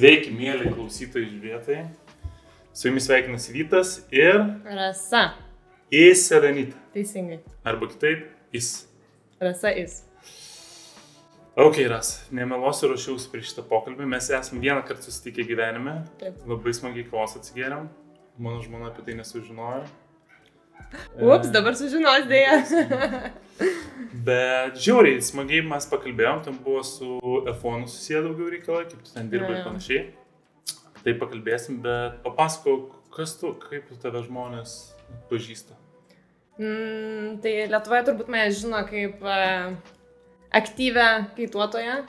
Sveiki, mėly klausytojai žiūrėtojai. Su jumis sveikinasi Vytas ir Rasa. Įserenita. Teisingai. Arba kitaip, Is. Rasa is. Ok, Ras, nemelosiu ruošiausi prieš šitą pokalbį. Mes esame vieną kartą susitikę gyvenime. Taip. Labai smagiai kavos atsigėrėm. Mano žmona apie tai nesužinojo. Ups, dabar sužinos dėja. Bet žiauriai, smagiai mes pakalbėjom, ten buvo su F1 susiję daugiau reikalai, kaip tu ten dirbai ir panašiai. Tai pakalbėsim, bet papasakok, kas tu, kaip tave žmonės pažįsta. Mm, tai Lietuvoje turbūt mane žino kaip uh, aktyvę kaituotoją.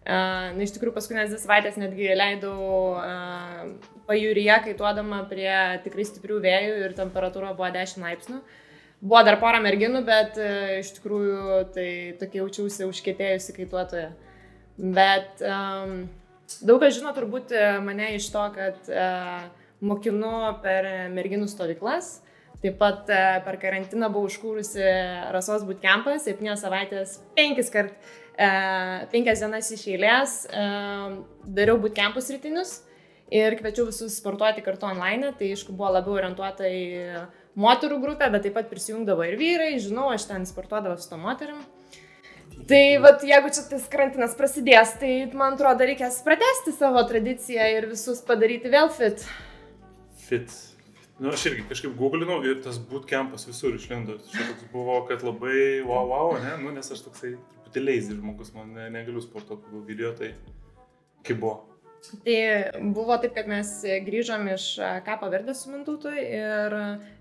Uh, na, iš tikrųjų, paskutinės dvi savaitės netgi leidau uh, pajūryje kaituodama prie tikrai stiprių vėjų ir temperatūra buvo 10 laipsnių. Buvo dar pora merginų, bet uh, iš tikrųjų tai tokia jaučiausi užkėtėjusi kaituotoja. Bet um, daug kas žino turbūt e, mane iš to, kad uh, mokinu per merginų stovyklas. Taip pat e, per karantiną buvau užkūrusi Rasos bootcampą, 7 savaitės, 5 kart, e, 5 dienas iš eilės, e, dariau bootcampus rytinius ir kviečiau visus sportuoti kartu online, tai aišku buvo labiau orientuota į moterų grupę, bet taip pat prisijungdavo ir vyrai, žinau, aš ten sportuodavau su to moterim. Tai vat, jeigu čia tas karantinas prasidės, tai man atrodo reikės pratesti savo tradiciją ir visus padaryti vėl fit. Fit. Nu, aš irgi kažkaip googlinau ir tas bootcampas visur išlindo. Čia toks buvo, kad labai wow, wow, ne? Nu, nes aš toksai truputį lazy žmogus, man ne, negaliu sportuoti pagal video, tai kaip buvo. Tai buvo taip, kad mes grįžom iš a, kapo verdės su Mintautu ir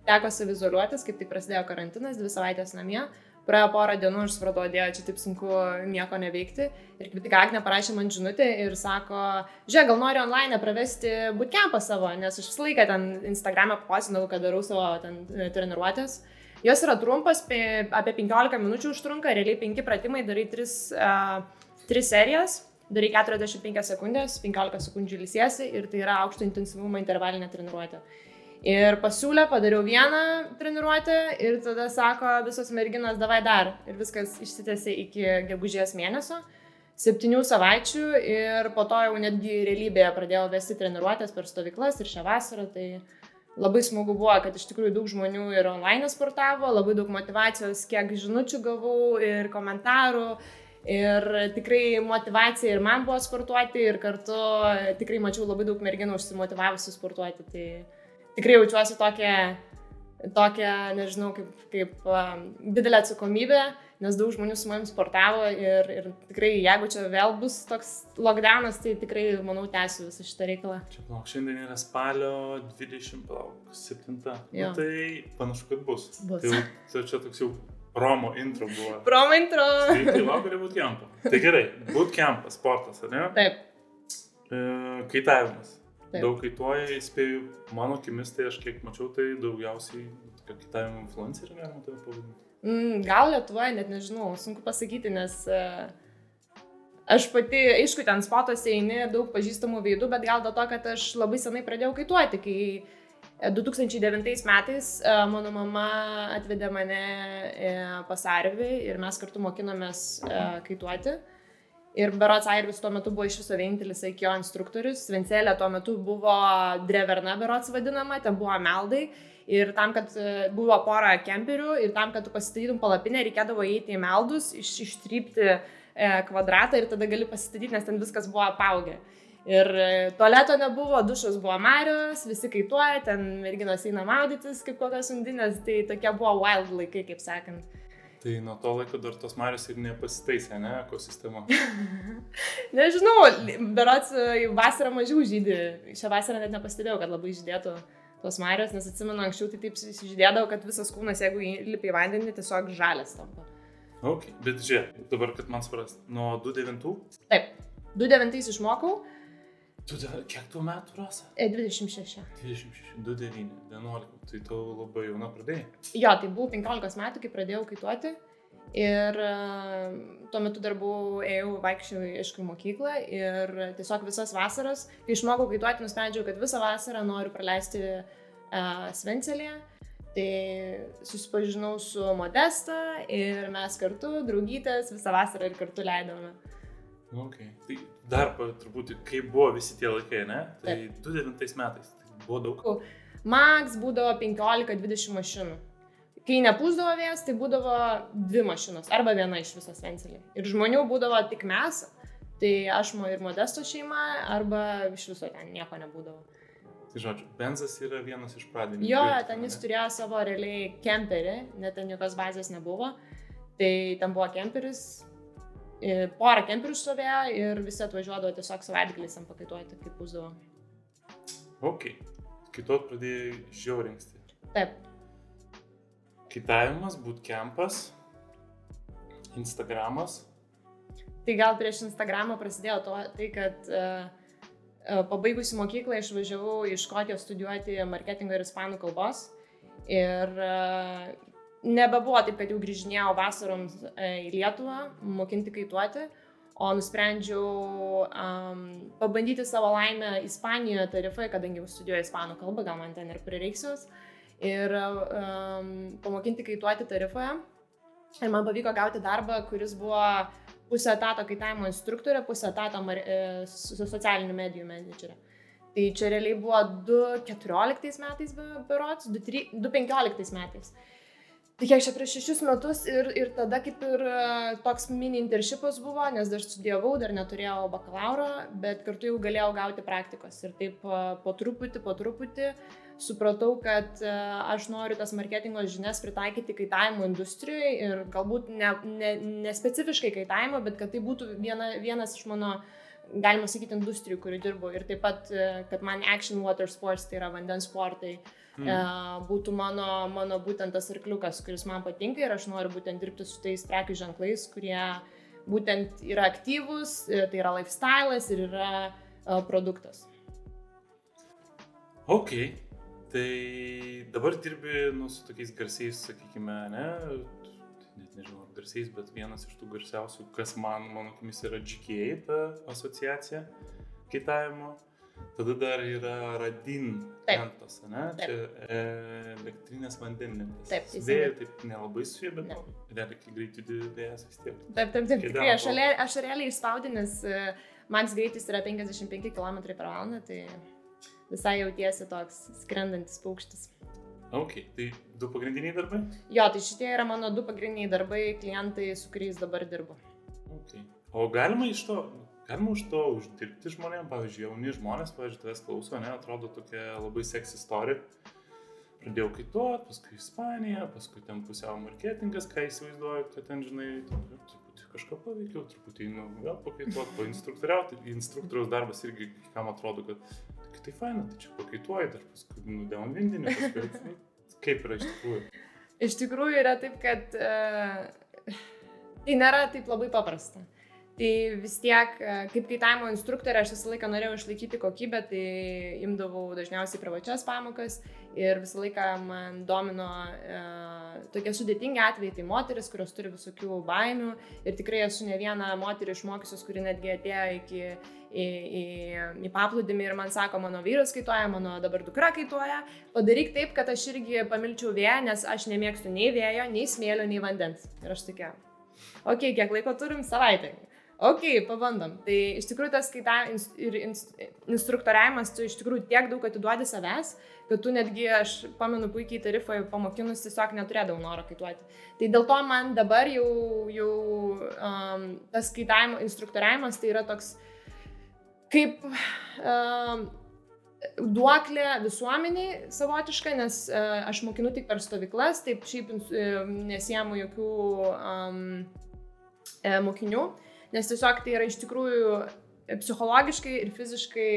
teko savizoliuotis, kaip tik prasidėjo karantinas, dvi savaitės namie. Praėjo porą dienų ir supratau, dėjo, čia taip sunku nieko neveikti. Ir kaip tik Agne parašė man žinutę ir sako, žiūrėk, gal nori online pravesti bootcampą savo, nes aš visą laiką ten Instagram'e pasinau, kad darau savo ten e, treniruotės. Jos yra trumpas, apie 15 minučių užtrunka, realiai 5 pratimai, darai 3, uh, 3 serijas, darai 45 sekundės, 15 sekundžių ilsiesi ir tai yra aukšto intensyvumo intervalinė treniruotė. Ir pasiūlė, padariau vieną treniruotę ir tada sako visos merginos davai dar. Ir viskas išsitėsi iki gegužės mėnesio, septynių savaičių ir po to jau netgi realybėje pradėjau vesti treniruotės per stovyklas ir šią vasarą. Tai labai smagu buvo, kad iš tikrųjų daug žmonių ir online sportavo, labai daug motivacijos, kiek žinučių gavau ir komentarų. Ir tikrai motivacija ir man buvo sportuoti ir kartu tikrai mačiau labai daug merginų užsimotivavusių sportuoti. Tai tikrai jaučiuosi tokia, tokia nežinau, kaip, kaip um, didelė atsakomybė, nes daug žmonių su manim sportavo ir, ir tikrai jeigu čia vėl bus toks lockdownas, tai tikrai, manau, tęsiu visą šitą reikalą. Čia, palauk, šiandien yra spalio 20, palauk, 7. Jo. Nu, tai panašu, kad bus. Bus. Tai jau, tai čia toks jau promo intro buvo. Promo intro. Tai, laukia bootcampą. Tai gerai, bootcampas, sportas, ar ne? Taip, E, kaitavimas. Taip. Daug kaituoja, įspėju, mano akimis, tai aš kiek mačiau, tai daugiausiai kaitavimo influencerį galima tave pavadinti. mm, gal Lietuvoje, net nežinau, sunku pasakyti, nes uh, aš pati, aišku, ten spotuose eini daug pažįstamų veidų, bet gal dėl to, kad aš labai senai pradėjau kaituoti, kai e, 2009 metais e, mano mama atvedė mane e, pas Arvį ir mes kartu mokinomės e, kaituoti. Ir Berots Airvis tuo metu buvo iš viso vienintelis Aikio instruktorius. Svencelė tuo metu buvo Dreverna Berots vadinama, ten buvo meldai. Ir tam, kad buvo pora kemperių ir tam, kad tu pasistatytum palapinę, reikėdavo įeiti į meldus, iš, ištrypti kvadratą ir tada gali pasistatyti, nes ten viskas buvo apaugę. Ir e, tualeto nebuvo, dušas buvo marius, visi kaituoja, ten merginos eina maudytis kaip kokios undinės, tai tokie buvo wild laikai, kaip sakant. Tai nuo to laiko dar tos marius ir nepasitaisė, ne, ekosistema. Nežinau, berots vasarą mažiau žydė. Šią vasarą net nepastebėjau, kad labai žydėtų tos marios, nes atsimenu, anksčiau tai taip žydėdavo, kad visas kūnas, jeigu lipi į vandenį, tiesiog žalias tampa. Ok, bet žiūrėk, dabar, kad man suprast, nuo 29, Taip, 29 išmokau, tu dar kiek tų metų rasa? e, 26. 26, 29, 11, tai tu labai jauna pradėjai. Jo, tai buvau 15 metų, kai pradėjau kaituoti. Ir e, tuo metu dar buvau, ėjau vaikščiau aišku į mokyklą ir tiesiog visas vasaras, kai išmokau kaituoti, nusprendžiau, kad visą vasarą noriu praleisti uh, Svencelėje. Tai susipažinau su Modesta ir mes kartu, draugytės, visą vasarą ir kartu leidome. Ok, tai dar truputį, kaip buvo visi tie laikai, ne? Tai 2009 metais tai buvo daug. Max būdavo 15-20 mašinų. Kai nepūsdavo vėjas, tai būdavo dvi mašinos arba viena iš viso Svencelį. Ir žmonių būdavo tik mes, tai aš ir Modesto šeima, arba iš viso ten nieko nebūdavo. Tai žodžiu, Benzas yra vienas iš pradininkų. Jo, ten jis ne? turėjo savo realiai kemperį, net ten jokios bazės nebuvo. Tai ten buvo kemperis, porą kemperių stovėjo ir visi atvažiuodavo tiesiog savaitgaliais ant pakaituoti, kaip pūsdavo. Ok. Kitot pradėjai žiaurinksti. Taip, Kitavimas, bootcampas, Instagramas. Tai gal prieš Instagramą prasidėjo to, tai kad uh, pabaigusi mokyklą išvažiavau iš Škotijos studijuoti marketingo ir ispanų kalbos. Ir uh, nebebuvo taip, kad jau grįžinėjau vasaroms uh, į Lietuvą, mokinti kaituoti, o nusprendžiau um, pabandyti savo laimę Ispanijoje tarifai, kadangi studijuoju ispanų kalbą, gal man ten ir prireiksios. Ir um, pamokinti kaituoti tarifoje. Ir man pavyko gauti darbą, kuris buvo pusę etato kaitavimo instruktorė, pusę etato mar, e, socialinių medijų menedžerė. Tai čia realiai buvo 2014 metais be- berots, 2003 2015 metais. Tai kiek čia prieš šešius metus ir, ir tada kaip ir e, toks mini interšipas buvo, nes dar studijavau, dar neturėjau bakalauro, bet kartu jau galėjau gauti praktikos. Ir taip e, po truputį, po truputį supratau, kad e, aš noriu tas marketingo žinias pritaikyti kaitavimo industrijai ir galbūt ne, ne, ne specifiškai kaitavimo, bet kad tai būtų viena, vienas iš mano, galima sakyti, industrijų, kurių dirbu. Ir taip pat, kad man action water sports, tai yra vandens sportai, Hmm. būtų mano, mano būtent tas arkliukas, kuris man patinka ir aš noriu būtent dirbti su tais prekių ženklais, kurie būtent yra aktyvus, e, tai yra lifestyle'as ir yra e, produktas. Ok. Tai dabar dirbi nu, su tokiais garsiais, sakykime, ne, net nežinau, ar garsiais, bet vienas iš tų garsiausių, kas man, mano akimis, yra GKA, ta asociacija kaitavimo. Tada dar yra Radin kentas, ne? Taip. Čia e, elektrinės vandenlentės. Taip, teisingai. Vėjai taip nelabai susiję, bet Ne. nu, realiai, greitai vėjas vis tiek. Taip, taip, taip. Tikrai, aš, aš realiai išspaudžiu, nes e, max greitis yra 55 km per valandą, tai visai jautiesi toks skrendantis paukštis. Ok, tai du pagrindiniai darbai? Jo, tai šitie yra mano du pagrindiniai darbai, klientai, su kuriais dabar dirbu. Okay. O galima iš to, galima už to uždirbti žmonėms, pavyzdžiui, jauni žmonės, pavyzdžiui, tavęs klauso, ne, atrodo tokia labai seks istorija. Pradėjau kaituoti, paskui Ispanija, paskui ten pusiau marketingas, ką įsivaizduoju, kad ten, žinai, truputį kažką paveikiau, truputį, nu, vėl pakaituoti, painstruktoriauti. Instruktoriaus darbas irgi, kam atrodo, kad "Tai faina, tai čia pakaituoji, dar paskui nudėjom vindinį, paskui, nu, kaip yra iš tikrųjų. Iš tikrųjų yra taip, kad e, tai nėra taip labai paprasta. Tai vis tiek, e, kaip kaitavimo instruktorė, aš visą laiką norėjau išlaikyti kokybę, tai imdavau dažniausiai privačias pamokas ir visą laiką man domino e, tokie sudėtingi atvejai, tai moteris, kurios turi visokių baimių ir tikrai esu ne vieną moterį išmokysius, kuri netgi atėjo iki į, į, į paplūdimį ir man sako, mano vyras kaituoja, mano dabar dukra kaituoja, padaryk taip, kad aš irgi pamilčiau vėją, nes aš nemėgstu nei vėjo, nei smėlio, nei vandens. Ir aš tokia, ok, kiek laiko turim savaitę. Ok, pabandom. Tai iš tikrųjų tas kaita ins- ir ins- instruktoriavimas, tu iš tikrųjų tiek daug atiduodi savęs, kad tu netgi, aš pamenu puikiai tarifą pamokinus, tiesiog neturėdavau noro kaituoti. Tai dėl to man dabar jau, jau um, tas kaitavimo instruktoriavimas tai yra toks kaip um, duoklė visuomeniai savotiška, nes uh, aš mokinu tik per stovyklas, taip šiaip uh, nesiemu jokių um, e, mokinių, nes tiesiog tai yra iš tikrųjų psichologiškai ir fiziškai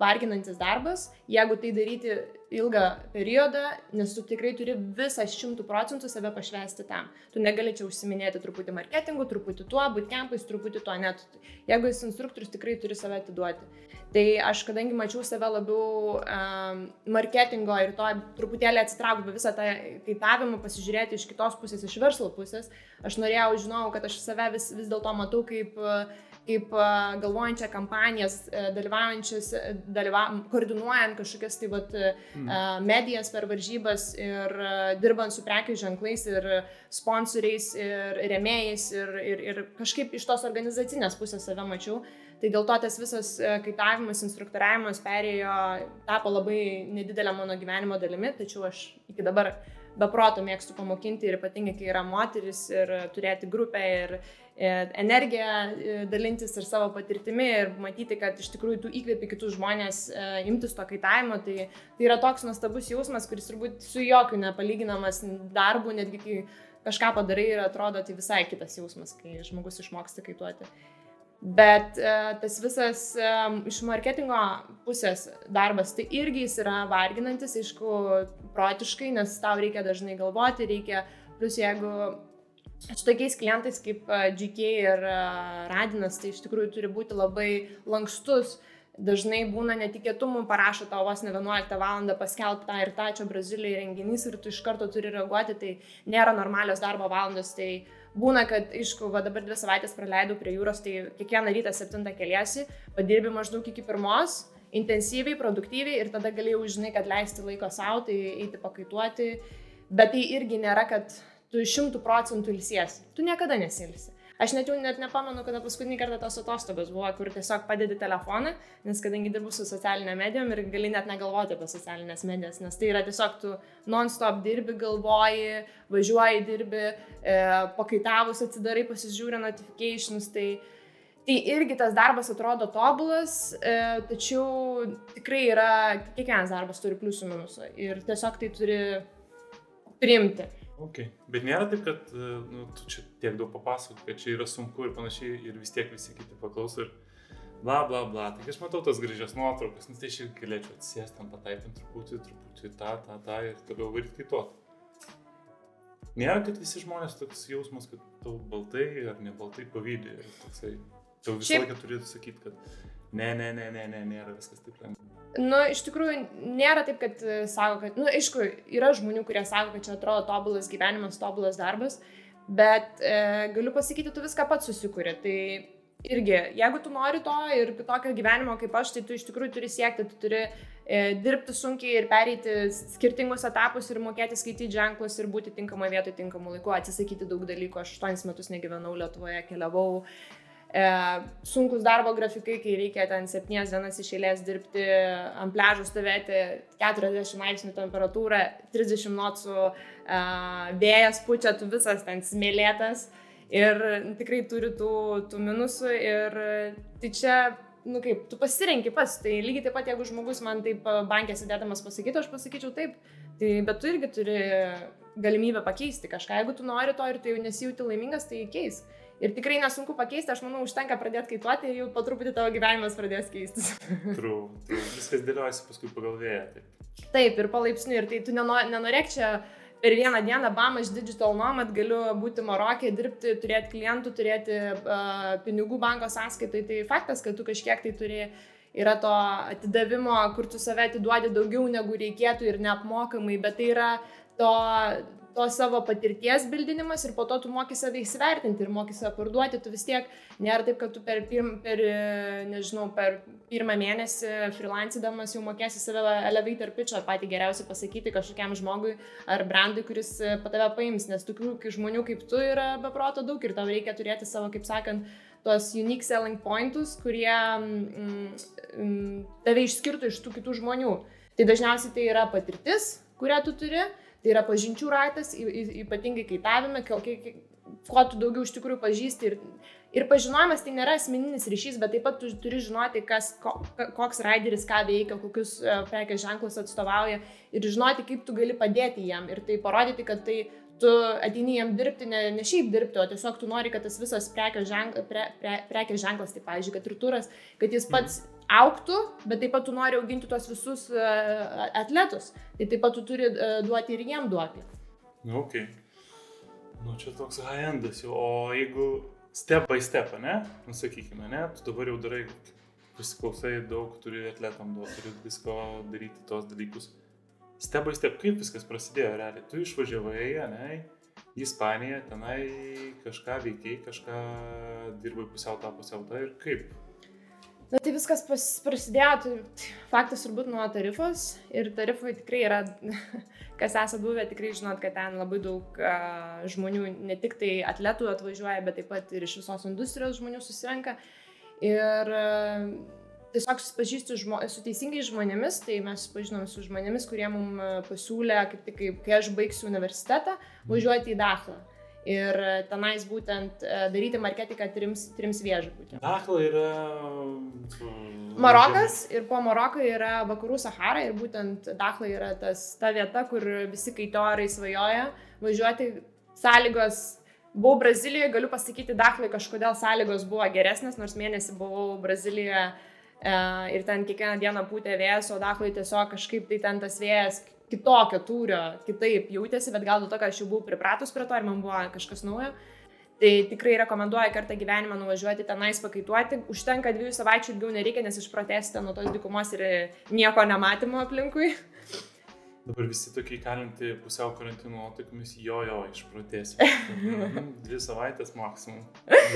varginantis darbas, jeigu tai daryti ilgą periodą, nes tu tikrai turi visą šimtų procentų save pašvesti tam. Tu negali čia užsiminėti truputį marketingu, truputį tuo, būtkiampais, truputį tuo, net. Jeigu esi instruktorius, tikrai turi save atiduoti. Tai aš, kadangi mačiau save labiau um, marketingo ir to truputėlį atsitraukti visą tą kaitavimą, pasižiūrėti iš kitos pusės, iš verslo pusės, aš norėjau, žinau, kad aš save vis, vis dėlto matau kaip uh, kaip galvojančią kampanijas, a, dalyvaujančias, a, dalyva, koordinuojant kažkokias tai vat, a, medijas per varžybas ir dirbant su prekių ženklais ir sponsoriais ir remėjais ir, ir, ir kažkaip iš tos organizacinės pusės save mačiau. Tai dėl to tas visas e, kaitavimas, instruktoriavimas perėjo, tapo labai nedidelė mano gyvenimo dalimi, tačiau aš iki dabar beproto mėgstu pamokinti ir ypatingai, kai yra moteris ir turėti grupę ir e, energiją e, dalintis ir savo patirtimi ir matyti, kad iš tikrųjų tu įkvėpi kitus žmonės e, imtis to kaitavimo, tai, tai yra toks nuostabus jausmas, kuris turbūt su jokių nepalyginamas darbu, netgi kai kažką padarai ir atrodo tai visai kitas jausmas, kai žmogus išmoksta kaituoti. Bet tas visas iš marketingo pusės darbas, tai irgi jis yra varginantis, aišku, protiškai, nes tau reikia dažnai galvoti, reikia, plus jeigu su tokiais klientais kaip GK ir uh, Radinas, tai iš tikrųjų turi būti labai lankstus. Dažnai būna netikėtumų, parašo tau vos ne 11 val. paskelbtą ir tą čia Brazilijoje renginys ir tu iš karto turi reaguoti, tai nėra normalios darbo valandos, tai Būna, kad, aišku, va dabar dvi savaitės praleidau prie jūros, tai kiekvieną rytą septintą keliasi, padirbi maždaug iki pirmos, intensyviai, produktyviai ir tada galėjau, žinai, kad leisti laiko savo, tai eiti pakaituoti, bet tai irgi nėra, kad tu šimtų procentų ilsiesi. Tu niekada nesilsi. Aš net jau net nepamenu, kada paskutinį kartą tos atostogos buvo, kur tiesiog padedi telefoną, nes kadangi dirbu su socialinė medijom ir gali net negalvoti apie socialinės medijas, nes tai yra tiesiog tu non-stop dirbi, galvoji, važiuoji, dirbi, e, pakaitavus atsidarai, pasižiūri notifications, tai, tai irgi tas darbas atrodo tobulas, e, tačiau tikrai yra, kiekvienas darbas turi pliusų minusų ir tiesiog tai turi priimti. Okay. Bet nėra taip, kad e, nu, tu čia tiek daug papasakok, kad čia yra sunku ir panašiai ir vis tiek visi kiti paklauso ir bla bla bla. Tai aš matau tas gražias nuotraukas, nes tai aš irgi galėčiau atsisėsti ant pataipint truputį, truputį tą, tą, tą ir toliau varyti kaituot. Nėra, kad visi žmonės toks jausmas, kad tau baltai ar ne baltai pavydė ir toksai. Tau visą Šiaip... laiką turėtų sakyti, kad ne, ne, ne, ne, ne, nėra viskas taip lengva. Nu, iš tikrųjų, nėra taip, kad e, sako, kad, nu, aišku, yra žmonių, kurie sako, kad čia atrodo tobulas gyvenimas, tobulas darbas, bet e, galiu pasakyti, tu viską pats susikūrė. Tai irgi, jeigu tu nori to ir tokio gyvenimo kaip aš, tai tu iš tikrųjų turi siekti, tu turi e, dirbti sunkiai ir pereiti skirtingus etapus ir mokėti skaityti ženklus ir būti tinkamoje vietoje, tinkamu laiku, atsisakyti daug dalykų. Aš 8 metus negyvenau Lietuvoje, keliavau e, sunkus darbo grafikai, kai reikia ten 7 dienas iš eilės dirbti, ant pležų stovėti 40 laipsnių temperatūra, 30 nuotsų e, vėjas pučia, tu visas ten smėlėtas. Ir tikrai turi tų, tų minusų ir tai čia nu kaip, tu pasirenki pats, tai lygiai taip pat, jeigu žmogus man taip bankė sėdėdamas pasakytų, aš pasakyčiau taip, tai, bet tu irgi turi galimybę pakeisti kažką, jeigu tu nori to ir tu jau nesijauti laimingas, tai keisk. Ir tikrai nesunku pakeisti, aš manau, užtenka pradėti kaituoti ir jau po truputį tavo gyvenimas pradės keistis. True, true. Viskas dėliojasi paskui pagal vėją. Taip. taip, ir palaipsniui. Ir tai tu nenorėk čia per vieną dieną, bam, aš digital nomad galiu būti Marokė, dirbti, turėti klientų, turėti uh, pinigų banko sąskaitai. Tai faktas, kad tu kažkiek tai turi yra to atidavimo, kur tu save atiduodi daugiau negu reikėtų ir neapmokamai, bet tai yra to to savo patirties bildinimas ir po to tu moki save įsivertinti ir moki save parduoti, tu vis tiek nėra taip, kad tu per, pirm, per nežinau, per pirmą mėnesį freelancydamas jau mokėsi save elevator pitchą patį geriausią pasakyti kažkokiam žmogui ar brandui, kuris pa tave paims, nes tokių žmonių kaip tu yra beproto daug ir tau reikia turėti savo, kaip sakant, tuos unique selling pointus, kurie mm, mm, tave išskirtų iš tų kitų žmonių. Tai dažniausiai tai yra patirtis, kurią tu turi, Tai yra pažinčių ratas, ypatingai kaitavime, kuo tu daugiau iš tikrųjų pažįsti. Ir, ir pažinojimas tai nėra asmeninis ryšys, bet taip pat tu turi žinoti, kas, koks raideris ką veikia, kokius e, prekės ženklus atstovauja ir žinoti, kaip tu gali padėti jam. Ir tai parodyti, kad tai tu ateini jam dirbti, ne, ne šiaip dirbti, o tiesiog tu nori, kad tas visas prekės ženk, pre, pre, prekė ženklas, tai pavyzdžiui, kad ir turas, kad jis pats mm auktų, bet taip pat tu nori auginti tuos visus e, atletus. Tai taip pat tu turi e, duoti ir jiem duoti. Nu, ok. Nu, čia toks high-endas jau. O jeigu step by step, ne? Nusakykime, ne? Tu dabar jau darai, prisiklausai daug, turi atletam duoti, turi visko daryti tos dalykus. Step by step, kaip viskas prasidėjo realiai? Tu išvažiavai, ne? Į Ispaniją, tenai kažką veikiai, kažką dirbai pusiau tą, pusiau tą ir kaip? Na tai viskas pas, prasidėjo, tai faktas turbūt nuo tarifos ir tarifai tikrai yra, kas esate buvę, tikrai žinot, kad ten labai daug uh, žmonių, ne tik tai atletų atvažiuoja, bet taip pat ir iš visos industrijos žmonių susirenka. Ir e, tiesiog susipažįsti žmo, su teisingais žmonėmis, tai mes susipažinom su žmonėmis, kurie mums pasiūlė, kaip tik, kai aš baigsiu universitetą, važiuoti į Dachlą. Ir tenais būtent e, daryti marketingą trims, trims viešbutėms. Dachla yra. Marokas ir po Maroko yra vakarų Sahara ir būtent Dachla yra tas, ta vieta, kur visi kaitorai svajoja važiuoti. Sąlygos, buvau Brazilijoje, galiu pasakyti, Dachlai kažkodėl sąlygos buvo geresnės, nors mėnesį buvau Brazilijoje e, ir ten kiekvieną dieną pūtė vėjas, o Dachlai tiesiog kažkaip tai ten tas vėjas kitokio tūrio, kitaip jautėsi, bet gal dėl to, kad aš jau buvau pripratus prie to ir man buvo kažkas naujo. Tai tikrai rekomenduoju kartą gyvenimą nuvažiuoti tenais pakaituoti. Užtenka dviejų savaičių ilgiau nereikia, nes išprotėsite nuo tos dykumos ir nieko nematymo aplinkui. Dabar visi tokie įkalinti pusiau karantino nuotaikomis, jo, jo, išprotėsiu. Mhm, Dvi savaitės maksimum.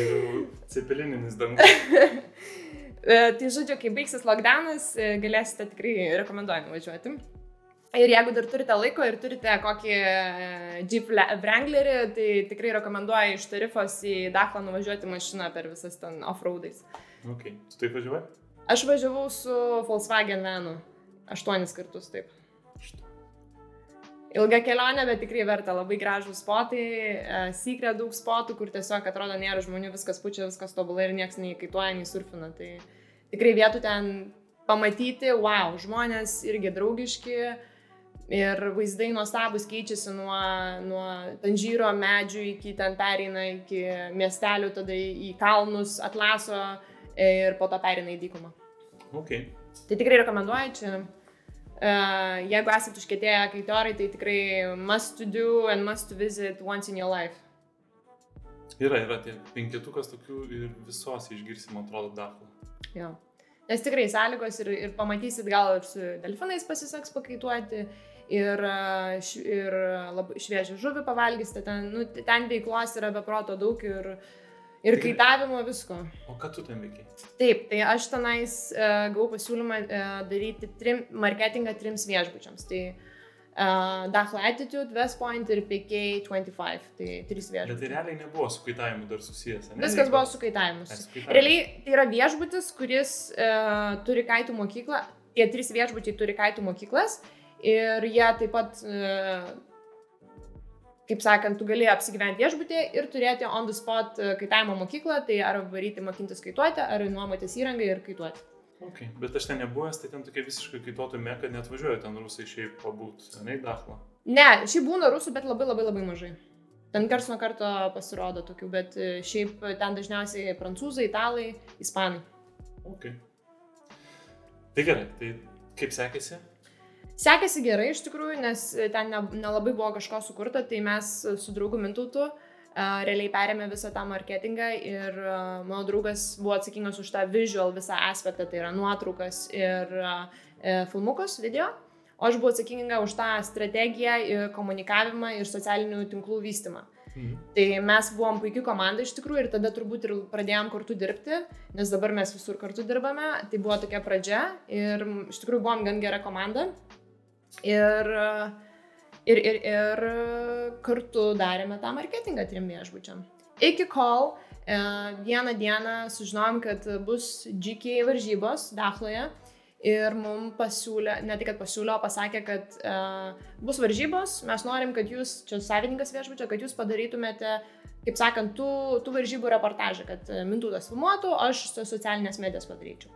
Ir cepelininis dangus. tai žodžiu, kai baigsis lockdownas, galėsite tikrai rekomenduoju nuvažiuoti. Ir jeigu dar turite laiko ir turite kokį e, Jeep Wranglerį, tai tikrai rekomenduoju iš tarifos į Dachlą nuvažiuoti mašiną per visas ten off-roadais. Ok, tu taip važiuoji? Aš važiavau su Volkswagen Venu. Aštuonis kartus taip. Ilga kelionė, bet tikrai verta. Labai gražų spotai, e, secret daug spotų, kur tiesiog atrodo nėra žmonių, viskas pučia, viskas tobulai ir niekas nei kaituoja, nei surfina. Tai tikrai vietų ten pamatyti, wow, žmonės irgi draugiški Ir vaizdai nuostabus keičiasi nuo, nuo Tanžyro medžių iki ten pereina iki miestelių, tada į kalnus, atlaso ir po to pereina į dykumą. Okay. Tai tikrai rekomenduoju čia. Uh, jeigu esate užkėtėję kaitorai, tai tikrai must to do and must to visit once in your life. Yra, yra tie penketukas tokių ir visos išgirsim, atrodo, dafų. Jo. Nes tikrai sąlygos ir, ir pamatysit, gal ir su delfinais pasiseks pakaituoti, ir, ir labai šviežią žuvį pavalgysite, ten, nu, ten veiklos yra be proto daug ir, ir tai, kaitavimo visko. O ką tu ten veikiai? Taip, tai aš tenais uh, gavau pasiūlymą uh, daryti trim, marketingą trims viešbučiams. Tai uh, Dachla Attitude, West Point ir PK25, tai trys viešbučiai. Bet tai realiai nebuvo su kaitavimu dar susijęs, ne? Viskas buvo su kaitavimu. Realiai tai yra viešbutis, kuris uh, turi kaitų mokyklą, tie trys viešbučiai turi kaitų mokyklas Ir jie taip pat, e, kaip sakant, tu gali apsigyventi viešbutį ir turėti on the spot e, kaitavimo mokyklą, tai ar varyti mokintis kaituoti, ar nuomotis įrangą ir kaituoti. Okay. Bet aš ten nebuvęs, tai ten tokia visiškai kaituotų meka, net važiuoju ten rusai šiaip pabūt, ne į Dachlą. Ne, šiaip būna rusų, bet labai labai labai mažai. Ten kars nuo karto pasirodo tokių, bet e, šiaip ten dažniausiai prancūzai, italai, ispanai. Ok. Tai gerai, tai kaip sekėsi? Sekėsi gerai iš tikrųjų, nes ten nelabai buvo kažko sukurta, tai mes su draugu Mintautu uh, realiai perėmė visą tą marketingą ir uh, mano draugas buvo atsakingas už tą visual visą aspektą, tai yra nuotraukas ir filmukus, video. O aš buvau atsakinga už tą strategiją, komunikavimą ir socialinių tinklų vystimą. Mhm. Tai mes buvom puikia komanda iš tikrųjų ir tada turbūt ir pradėjom kartu dirbti, nes dabar mes visur kartu dirbame. Tai buvo tokia pradžia ir iš tikrųjų buvom gan gera komanda. Ir, ir, ir, ir kartu darėme tą marketingą trim viešbučiam. Iki kol e, vieną dieną sužinom, kad bus GK varžybos Dachloje ir mums pasiūlė, ne tik, kad pasiūlė, o pasakė, kad uh, bus varžybos, mes norim, kad jūs, čia savininkas viešbučio, kad jūs padarytumėte, kaip sakant, tų, tų varžybų reportažą, kad Mintūtas filmuotų, aš socialinės medijas padaryčiau.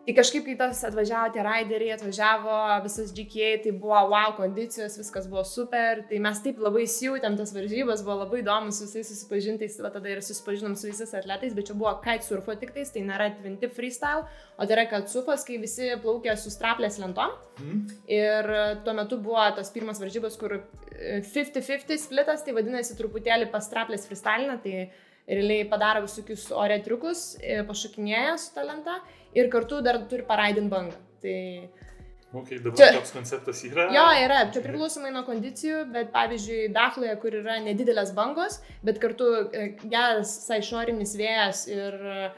Tai kažkaip, kai tas atvažiavo tie raideriai, atvažiavo visas GK, tai buvo wow kondicijos, viskas buvo super, tai mes taip labai įsijūtėm tas varžybas, buvo labai įdomu su visais susipažintais, va tada ir susipažinom su visais atletais, bet čia buvo kitesurfo tik tais, tai nėra twin tip freestyle, o tai yra kitesurfas, kai visi plaukia su straplės lentom. Mm. Ir tuo metu buvo tas pirmas varžybas, kur 50-50 e, splitas, tai vadinasi truputėlį pastraplės freestyle, tai realiai padaro visokius ore triukus, e, pašokinėja su talenta ir kartu dar turi paraidinti bangą. Tai Okay, dabar čia, toks konceptas yra. Jo, yra, čia priklausomai nuo kondicijų, bet pavyzdžiui, Dachloje, kur yra nedidelės bangos, bet kartu e, geras išorinis vėjas ir e,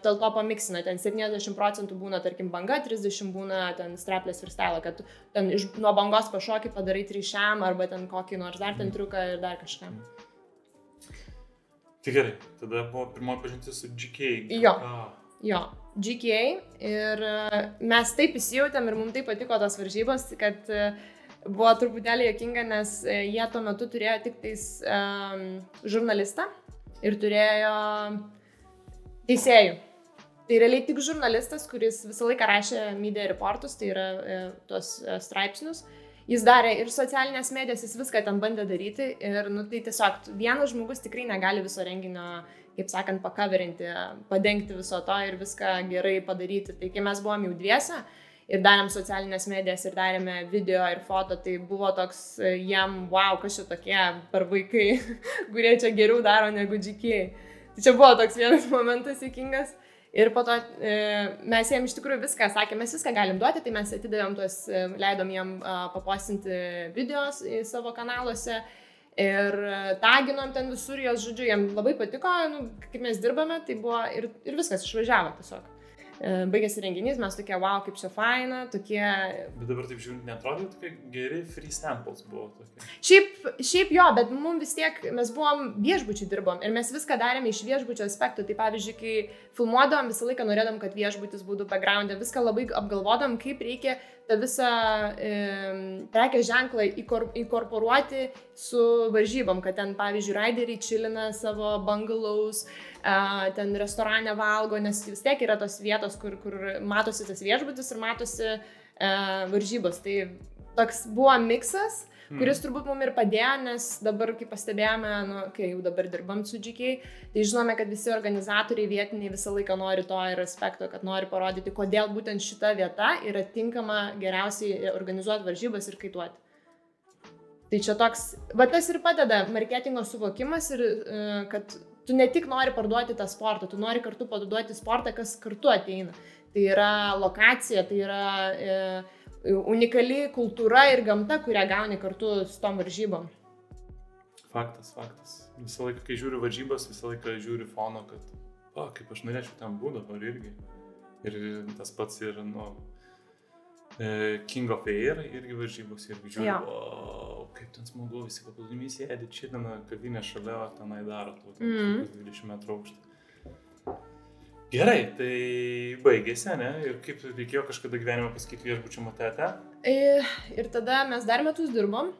dėl to pamiksina, ten 70 procentų būna, tarkim, banga, 30 būna ten straplės ir stelo, kad ten iš, nuo bangos pašokį padarai ryšiam arba ten kokį nors dar ten triuką ir dar kažką. Tai gerai, tada buvo pirmoji pažintis su GK. Jo. Ah. Jo, GKA ir e, mes taip įsijautėm ir mums taip patiko tos varžybos, kad e, buvo truputėlį jokinga, nes e, jie tuo metu turėjo tik tais um, žurnalistą ir turėjo teisėjų. Tai realiai tik žurnalistas, kuris visą laiką rašė media reportus, tai yra e, tuos e, straipsnius. Jis darė ir socialinės medijas, jis viską ten bandė daryti ir, nu, tai tiesiog vienas žmogus tikrai negali viso renginio, kaip sakant, pakaverinti, padengti viso to ir viską gerai padaryti. Tai kai mes buvom jau dviese ir darėm socialinės medijas ir darėme video ir foto, tai buvo toks e, jam, wow, kas čia tokie per vaikai, kurie čia geriau daro negu džikiai. Tai čia buvo toks vienas momentas įkingas. Ir po to e, mes jiem iš tikrųjų viską sakėme, mes viską galim duoti, tai mes atidavėm tuos, e, leidom jiem papostinti videos savo kanaluose ir e, taginom ten visur jos, žodžiu, jiem labai patiko, nu, kaip mes dirbame, tai buvo ir, ir viskas išvažiavo tiesiog. E, baigėsi renginys, mes tokie, wow, kaip čia faina, tokie... Bet dabar taip žiūrint, netrodo, tokie geri free samples buvo tokie. Šiaip, šiaip jo, bet mums vis tiek, mes buvom viešbučiai dirbom ir mes viską darėme iš viešbučio aspektų. Tai pavyzdžiui, kai filmuodom, visą laiką norėdom, kad viešbutis būtų background'e, viską labai apgalvodom, kaip reikia tą visą e, prekės ženklą įkor, įkorporuoti su varžybom, kad ten, pavyzdžiui, raideriai čilina savo bungalows, uh, ten restorane valgo, nes vis tiek yra tos vietos, kur, kur matosi tas viešbutis ir matosi varžybos. Tai toks buvo miksas, hmm. kuris turbūt mums ir padėjo, nes dabar, kaip pastebėjome, nu, kai jau dabar dirbam su džikiai, tai žinome, kad visi organizatoriai vietiniai visą laiką nori to ir aspekto, kad nori parodyti, kodėl būtent šita vieta yra tinkama geriausiai organizuoti varžybas ir kaituoti. Tai čia toks, va tas ir padeda marketingo suvokimas ir uh, kad tu ne tik nori parduoti tą sportą, tu nori kartu parduoti sportą, kas kartu ateina. Tai yra lokacija, tai yra e, unikali kultūra ir gamta, kurią gauni kartu su tom varžybom. Faktas, faktas. Visą laiką, kai žiūriu varžybas, visą laiką žiūriu fono, kad, o, kaip aš norėčiau ten būti dabar irgi. Ir tas pats ir, nu, King of Air irgi varžybos, irgi žiūriu, ja. o, kaip ten smagu, visi paplūdimiai sėdi, čilina kavinė šalia, o tenai daro tų mm. 20 metrų aukštą. Gerai, tai baigėsi, ne? Ir kaip reikėjo kažkada gyvenime pasakyti viešbučio matete? Ir tada mes dar metus dirbom.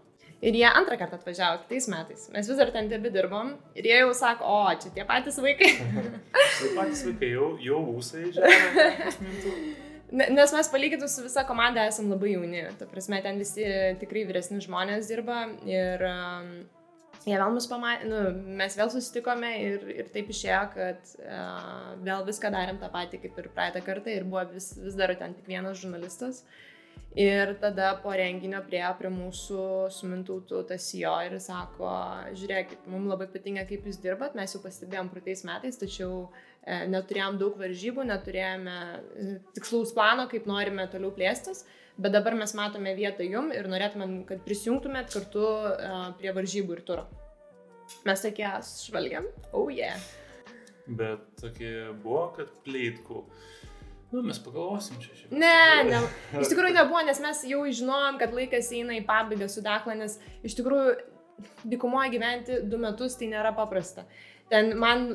Ir jie antrą kartą atvažiavo kitais metais. Mes vis dar ten tebi dirbom. Ir jie jau sako, o, čia tie patys vaikai. tie patys vaikai, jau, jau ūsai žemė. Nes mes palyginti su visa komanda esam labai jauni. Ta prasme, ten visi tikrai vyresni žmonės dirba ir um, jie vėl mus pamatė, nu, mes vėl susitikome ir, ir taip išėjo, kad uh, vėl viską darėm tą patį kaip ir praeitą kartą ir buvo vis, vis dar ten tik vienas žurnalistas. Ir tada po renginio priejo prie mūsų sumintautų tas jo ir sako, žiūrėkit, mums labai patinka, kaip jūs dirbat, mes jau pastebėjom praeitais metais, tačiau E, neturėjom daug varžybų, neturėjome e, tikslaus plano, kaip norime toliau plėstis, bet dabar mes matome vietą jum ir norėtumėm, kad prisijungtumėt kartu e, prie varžybų ir turo. Mes tokie švalgiam, oh yeah. Bet tokie buvo, kad plėtkų. Nu, mes pagalvosim čia šiek tiek. Ne, ne, iš tikrųjų nebuvo, nes mes jau žinojom, kad laikas eina į pabaigą su Dakla, nes iš tikrųjų dykumoje gyventi du metus tai nėra paprasta. Ten man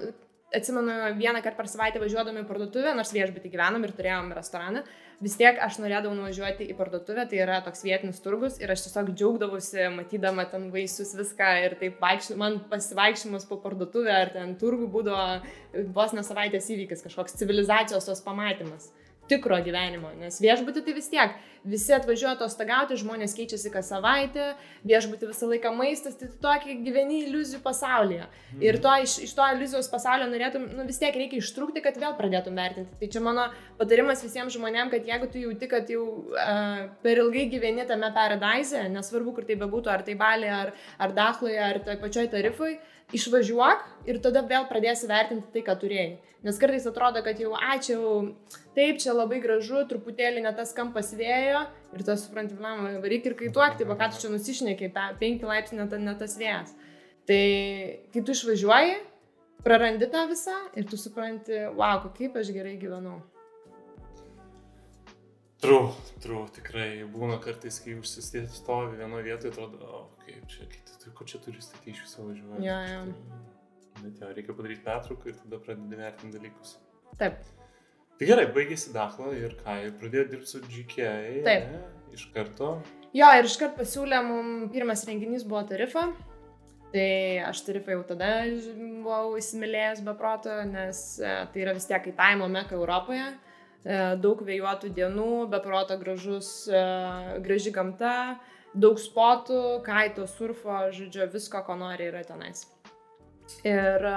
atsimenu, vieną kartą per savaitę važiuodami į parduotuvę, nors viešbutį gyvenom ir turėjom restoraną, vis tiek aš norėdavau nuvažiuoti į parduotuvę, tai yra toks vietinis turgus ir aš tiesiog džiaugdavausi, matydama ten vaisius viską ir taip vaikščiu, man pasivaikščiojimas po parduotuvę ar ten turgų būdavo vos ne savaitės įvykis, kažkoks civilizacijos tos pamatymas tikro gyvenimo, nes viešbutį tai vis tiek visi atvažiuoja atostogauti, žmonės keičiasi kas savaitę, viešbutį visą laiką maistas, tai tu tokį gyveni iliuzijų pasaulyje. Mm. Ir to, iš, iš to iliuzijos pasaulio norėtum, nu vis tiek reikia ištrūkti, kad vėl pradėtum vertinti. Tai čia mano patarimas visiems žmonėms, kad jeigu tu jauti, kad jau uh, per ilgai gyveni tame paradise, nesvarbu, kur tai bebūtų, ar tai balė, ar, ar dachloje, ar toj pačioj tarifui, išvažiuok ir tada vėl pradėsi vertinti tai, ką turėjai. Nes kartais atrodo, kad jau ačiū, taip, čia labai gražu, truputėlį ne tas kampas vėjo ir tas supranti, man varyk ir kaituok, tai va ką tu čia nusišnekiai, 5 laipsnių net ne tas vėjas. Tai kai tu išvažiuoji, prarandi tą visą ir tu supranti, wow, kaip aš gerai gyvenau. Tru, tru, tikrai būna kartais, kai užsistėti stovi vienoje vietoje, atrodo, o kaip čia, tai kur čia turi statyti iš viso važiuoti. Ja, ja. Tai, bet jo, reikia padaryti pertrauką ir tada pradedi vertinti dalykus. Taip. Tai gerai, baigėsi Dachla ir ką, ir pradėjo dirbti su GK. Taip. Ne, iš karto. Jo, ir iškart pasiūlė mums, pirmas renginys buvo tarifa. Tai aš tarifą jau tada buvau įsimylėjęs be proto, nes e, tai yra vis tiek kaitavimo meka Europoje. E, daug vėjuotų dienų, be proto gražus, e, graži gamta, daug spotų, kaito, surfo, žodžiu, visko, ko nori yra tenais. Ir,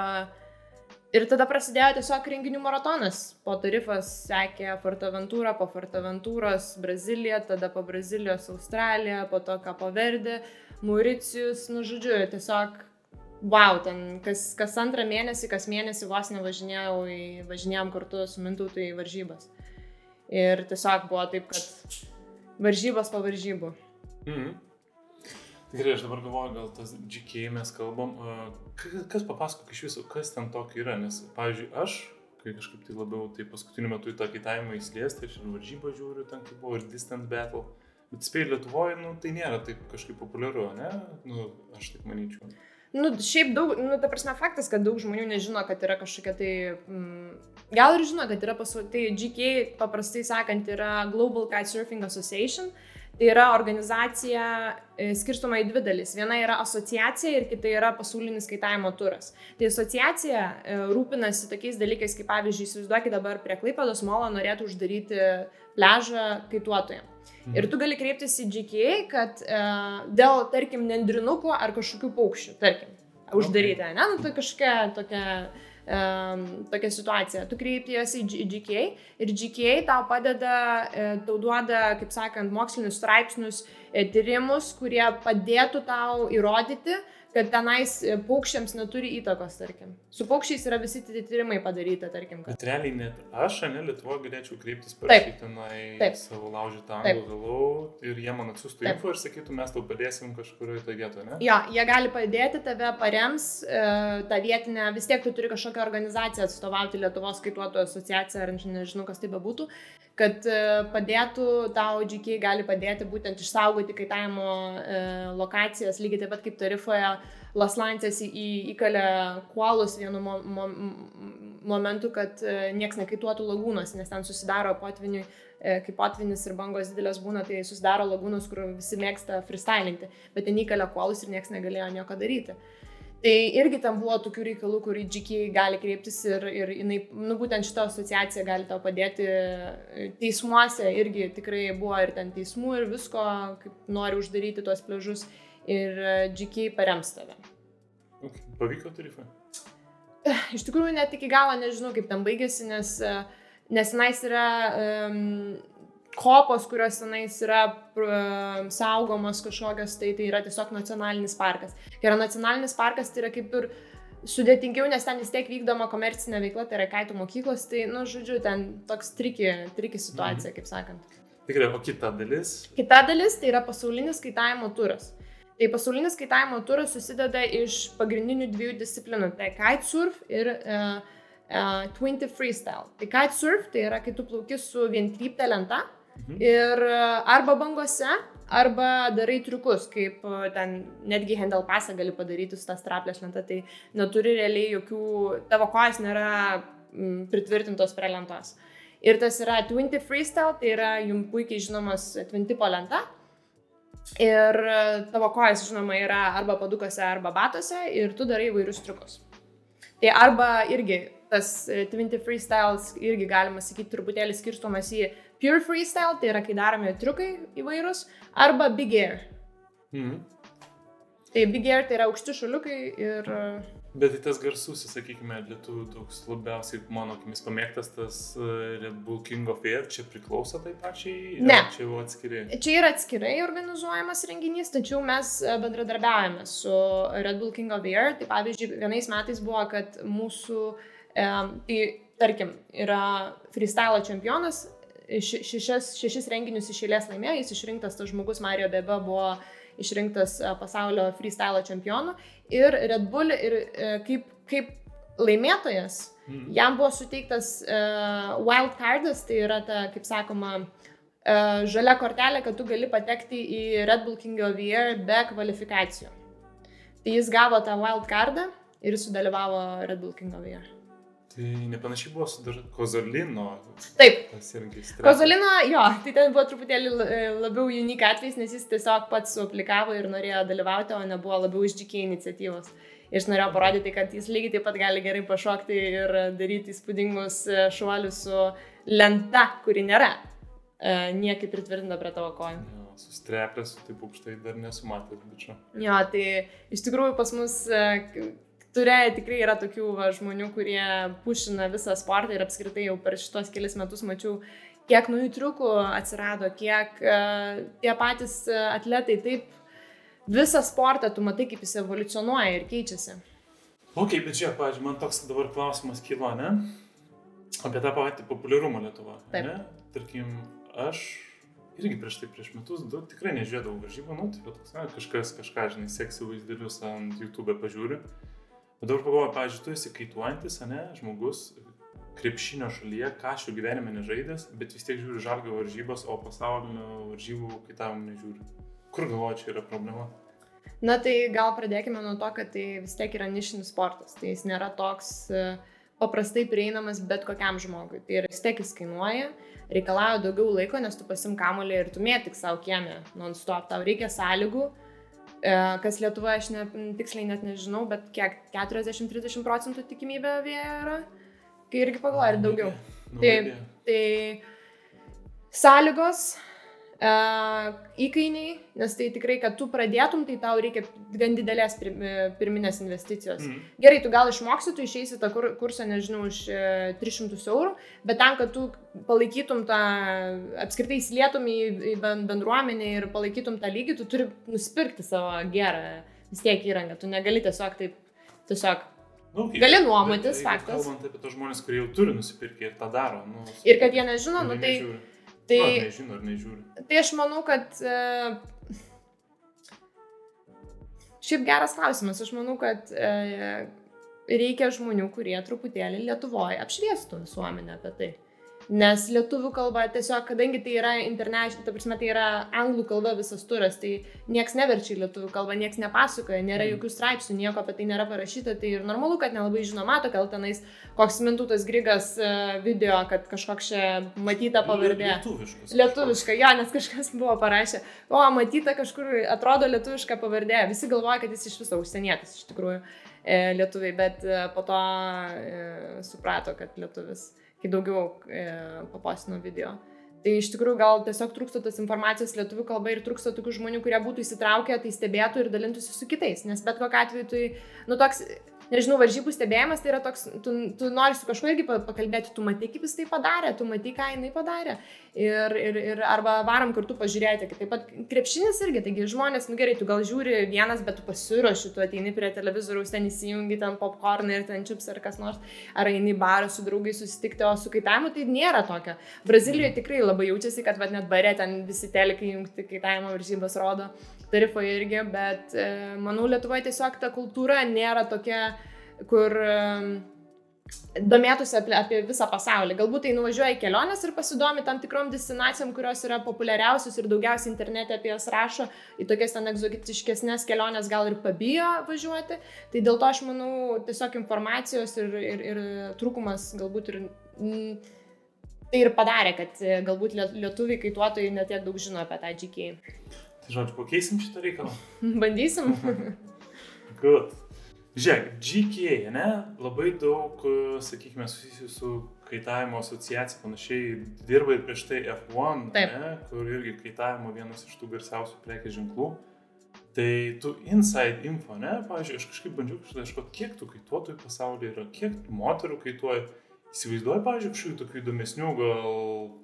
ir tada prasidėjo tiesiog renginių maratonas. Po tarifas sekė Fortaventūra, po Fortaventūros Brazilija, tada po Brazilijos Australija, po to Kapo Verde, Mauricijus, nu žodžiu, tiesiog wow, ten kas, kas antrą mėnesį, kas mėnesį vos nevažinėjau, į, važinėjom kartu su Mintautu į varžybas. Ir tiesiog buvo taip, kad varžybos po varžybų. Mhm. Gerai, aš dabar galvoju, gal tas GK mes kalbam. Kas, papasakok iš viso, kas ten tokio yra, nes, pavyzdžiui, aš, kai kažkaip tai labiau, tai paskutiniu metu į tą kaitavimą įsilies, tai aš ir varžybą žiūriu, ten kaip buvo ir Distant Battle. Bet spėjai Lietuvoje, nu, tai nėra taip kažkaip populiaru, ne? Nu, aš taip manyčiau. Nu, šiaip daug, nu, ta prasme, faktas, kad daug žmonių nežino, kad yra kažkokia tai, mm, gal ir žino, kad yra pasaulyje, tai GK, paprastai sakant, yra Global Kitesurfing Association. Tai yra organizacija e, skirstoma į dvi dalis. Viena yra asociacija ir kita yra pasaulinis kaitavimo turas. Tai asociacija e, rūpinasi tokiais dalykais, kaip pavyzdžiui, įsivaizduokit dabar prie Klaipados molo norėtų uždaryti pležą kaituotojams. Mhm. Ir tu gali kreiptis į GKA, kad e, dėl, tarkim, nendrinukų ar kažkokių paukščių, tarkim, uždaryti, ne, nu, tai kažkokia tokia, e, tokia situacija. Tu kreipiesi į G- GKA ir GKA tau padeda, e, tau duoda, kaip sakant, mokslinius straipsnius, e, tyrimus, kurie padėtų tau įrodyti, kad tenais e, paukščiams neturi įtakos, tarkim. Su paukščiais yra visi tie tyrimai padaryti, tarkim. Kad... Bet realiai net aš, ne Lietuvoje, galėčiau kreiptis parašyti tenai savo laužytą anglų galų ir jie man atsiųstų info ir sakytų, mes tau padėsim kažkurioje toje vietoje, ne? Jo, jie gali padėti, tave parems, e, tą vietinę, vis tiek tu turi kažkokią organizaciją atstovauti Lietuvos skaituotojų asociaciją, ar nežinau, kas tai bebūtų, kad e, padėtų, tau GK gali padėti būtent išsaugoti kaitavimo e, lokacijas, lygiai taip pat kaip tarifoje Laslancės įkalė kuolus vienu mo, mo, momentu, kad e, nieks nekaituotų lagūnos, nes ten susidaro potviniui e, kai potvinis ir bangos didelės būna, tai susidaro lagūnos, kur visi mėgsta freestylinti, bet ten įkalė kuolus ir niekas negalėjo nieko daryti. Tai irgi tam buvo tokių reikalų, kur į GK gali kreiptis ir, ir jinai, nu būtent šita asociacija gali tau padėti e, teismuose, irgi tikrai buvo ir ten teismų ir visko, kaip nori uždaryti tuos pležus ir e, GK parems tave. Okay. Pavyko tarifą? Iš tikrųjų, net iki galo nežinau, kaip ten baigėsi, nes, e, nes tenais yra um, kopos, kurios tenais yra um, saugomos kažkokios, tai tai yra tiesiog nacionalinis parkas. Kai yra nacionalinis parkas, tai yra kaip ir sudėtingiau, nes ten vis tiek vykdoma komercinė veikla, tai yra kaitų mokyklos, tai, nu, žodžiu, ten toks triki, triki situacija, kaip sakant. Tikrai, o kita dalis? Kita dalis tai yra pasaulinis kaitavimo turas. Tai pasaulinis kaitavimo turas susideda iš pagrindinių dviejų disciplinų - tai kitesurf ir uh, uh, 20 freestyle. Tai kitesurf tai yra, kai tu plauki su vientrypte lenta Mhm. ir uh, arba bangose, arba darai triukus, kaip uh, ten netgi handle pasą gali padaryti su tą straplės lenta, tai neturi realiai jokių, tavo kojas nėra pritvirtintos prie lentos. Ir tas yra 20 freestyle, tai yra jums puikiai žinomas 20 lenta. Ir e, tavo kojas, žinoma, yra arba padukose, arba batuose ir tu darai įvairius triukus. Tai arba irgi tas e, 20 freestyles irgi galima sakyti truputėlį skirstomas į pure freestyle, tai yra kai daromi triukai įvairūs, arba big air. Mhm. Tai big air tai yra aukšti šuliukai ir... e, Bet tai tas garsusis, sakykime, lietuvių toks labiausiai mano akimis pamėgtas tas uh, Red Bull King of Air, čia priklauso tai pačiai? Ne. Čia jau atskiri. Čia yra atskirai organizuojamas renginys, tačiau mes e, bendradarbiavame su Red Bull King of Air. Tai pavyzdžiui, vienais metais buvo, kad mūsų, e, tai tarkim, yra freestyle čempionas, šešias, šešis renginius iš eilės laimėjo, jis išrinktas tas žmogus, Mario Bebe buvo išrinktas e, pasaulio freestyle čempionu ir Red Bull ir e, kaip, kaip laimėtojas Mhm. Jam buvo suteiktas uh, wild cardas, tai yra ta, kaip sakoma, žalia kortelė, kad tu gali patekti į Red Bull King of Year be kvalifikacijų. Tai jis gavo tą wild cardą ir sudalyvavo Red Bull King of Year. Tai nepanašiai buvo su dar Kozolino. Taip. Tas irgi streso. Kozolino, jo, tai ten buvo truputėlį e, labiau unik atvejs, nes jis tiesiog pats suaplikavo ir norėjo dalyvauti, o nebuvo labiau iš GK iniciatyvos. Jis norėjo parodyti, kad jis lygiai taip pat gali gerai pašokti ir daryti įspūdingus e, šuolius su lenta, kuri nėra e, niekaip pritvirtinta prie tavo kojų. Jo, Sustreplės, taip aukštai dar nesu matęs, bičiu. Jo, tai iš tikrųjų pas mus turėjo tikrai yra tokių va, žmonių, kurie pušina visą sportą ir apskritai jau per šitos kelias metus mačiau, kiek naujų triukų atsirado, kiek uh, tie patys e, atletai taip visą sportą tu matai, kaip jis evoliucionuoja ir keičiasi. Ok, bet čia, pavyzdžiui, man toks dabar klausimas kilo, ne? Apie tą patį populiarumą Lietuvoje. Taip. Ne? Tarkim, aš irgi prieš tai, prieš metus, du tikrai nežiūrėdavau varžybų, nu, tai toks, na, kažkas kažką, žinai, seksų vaizdelius ant YouTube pažiūri. Bet dabar pagalvoju, pavyzdžiui, tu esi kaituojantis, ne, žmogus, krepšinio šalyje, kažkokio gyvenime nežaidęs, bet vis tiek žiūri žalgio varžybas, o pasaulio varžybų kitam nežiūri. Kur galvoju, čia yra problema? Na tai gal pradėkime nuo to, kad tai vis tiek yra nišinis sportas. Tai jis nėra toks e, paprastai prieinamas bet kokiam žmogui. Tai yra vis tiek jis kainuoja, reikalauja daugiau laiko, nes tu pasim kamolį ir tu mėtik savo kiemę non-stop. Tau reikia sąlygų, kas Lietuvoje aš ne, tiksliai net nežinau, bet kiek 40-30 procentų tikimybė vėjo yra. Kai irgi pagalvoju, ir daugiau. Nu, idėja. Tai sąlygos, e, įkainiai, nes tai tikrai, kad tu pradėtum, tai tau reikia gan didelės e, pirminės investicijos. Mhm. Gerai, tu gal išmoksi, tu išeisi tą kur, kursą, nežinau, už e, 300 eurų, bet tam, kad tu palaikytum tą, apskritai įsilietum į, į ben- bendruomenę ir palaikytum tą lygį, tu turi nusipirkti savo gerą vis tiek įrangą. Tu negali tiesiog taip, tiesiog. Nu, okay. Gali nuomotis, Bet faktas. Kalbant apie tos žmonės, kurie jau turi nusipirkę ir tą daro. Nu, Ir kad jie nežino, nu ir tai... nežiūri. Tai Nu, ar nežino, ar nežiūri. Tai aš manau, kad e, šiaip geras klausimas. Aš manau, kad e, reikia žmonių, kurie truputėlį Lietuvoje apšviestų visuomenę apie tai. Nes lietuvių kalba tiesiog, kadangi tai yra international, ta prasme, tai yra anglų kalba visas turas, tai nieks neverčia į lietuvių kalbą, nieks nepasakoja, nėra jokių straipsnių, nieko apie tai nėra parašyta, tai ir normalu, kad nelabai žino, mato, gal tenais koks mintutas Grigas e, video, kad kažkoks čia matyta pavardė. Lietuviškas. Lietuviška, jo, nes kažkas buvo parašę, o, matyta kažkur, atrodo lietuviška pavardė, visi galvoja, kad jis iš viso užsienietis, iš tikrųjų, e, lietuviai, bet e, po to suprato, kad lietuvis, kai daugiau e, papasino video. Tai iš tikrųjų gal tiesiog trūksta tos informacijos lietuvių kalba ir trūksta tokių žmonių, kurie būtų įsitraukę, tai stebėtų ir dalintųsi su kitais. Nes bet kokiu atveju, tai, nu, toks, nežinau, varžybų stebėjimas tai yra toks, tu, tu nori su kažkuo irgi pa- pakalbėti, tu matai, kaip jis tai padarė, tu matai, ką jinai padarė. Ir, ir, ir arba varom kartu pažiūrėti, kad taip pat krepšinis irgi, taigi žmonės, nu gerai, tu gal žiūri vienas, bet tu pasiruoši, tu ateini prie televizoriaus, ten įsijungi ten popcorną ir ten čips ar kas nors, ar eini barą su draugais susitikti, o su kaitavimu tai nėra tokio. Brazilijoje tikrai labai jaučiasi, kad net bare ten visi telikai jungti kaitavimo varžybas rodo tarifoje irgi, bet e, manau, Lietuvoje tiesiog ta kultūra nėra tokia, kur domėtųsi apie, apie visą pasaulį. Galbūt tai nuvažiuoja į keliones ir pasidomi tam tikrom destinacijom, kurios yra populiariausios ir daugiausiai internete apie jas rašo, į tokias ten egzotiškesnės keliones gal ir pabijo važiuoti. Tai dėl to aš manau, tiesiog informacijos ir, ir, ir trūkumas galbūt ir... Mm, Tai ir padarė, kad e, galbūt liet- lietuviai kaituotojai netiek daug žino apie tą GK. Tai žodžiu, pakeisim šitą reikalą. Bandysim. Good. Žiūrėk, GK, ne? Labai daug, e, sakykime, susijusių su kaitavimo asociacija, panašiai dirba ir prieš tai F1, Taip. ne? kur irgi kaitavimo vienas iš tų garsiausių prekės ženklų. Tai tu inside info, ne? Pavyzdžiui, aš kažkaip bandžiau ieškoti, kiek tų kaituotojų pasaulyje yra, kiek moterų kaituoja. Įsivaizduoju, pavyzdžiui, kažkokių tokių įdomesnių gal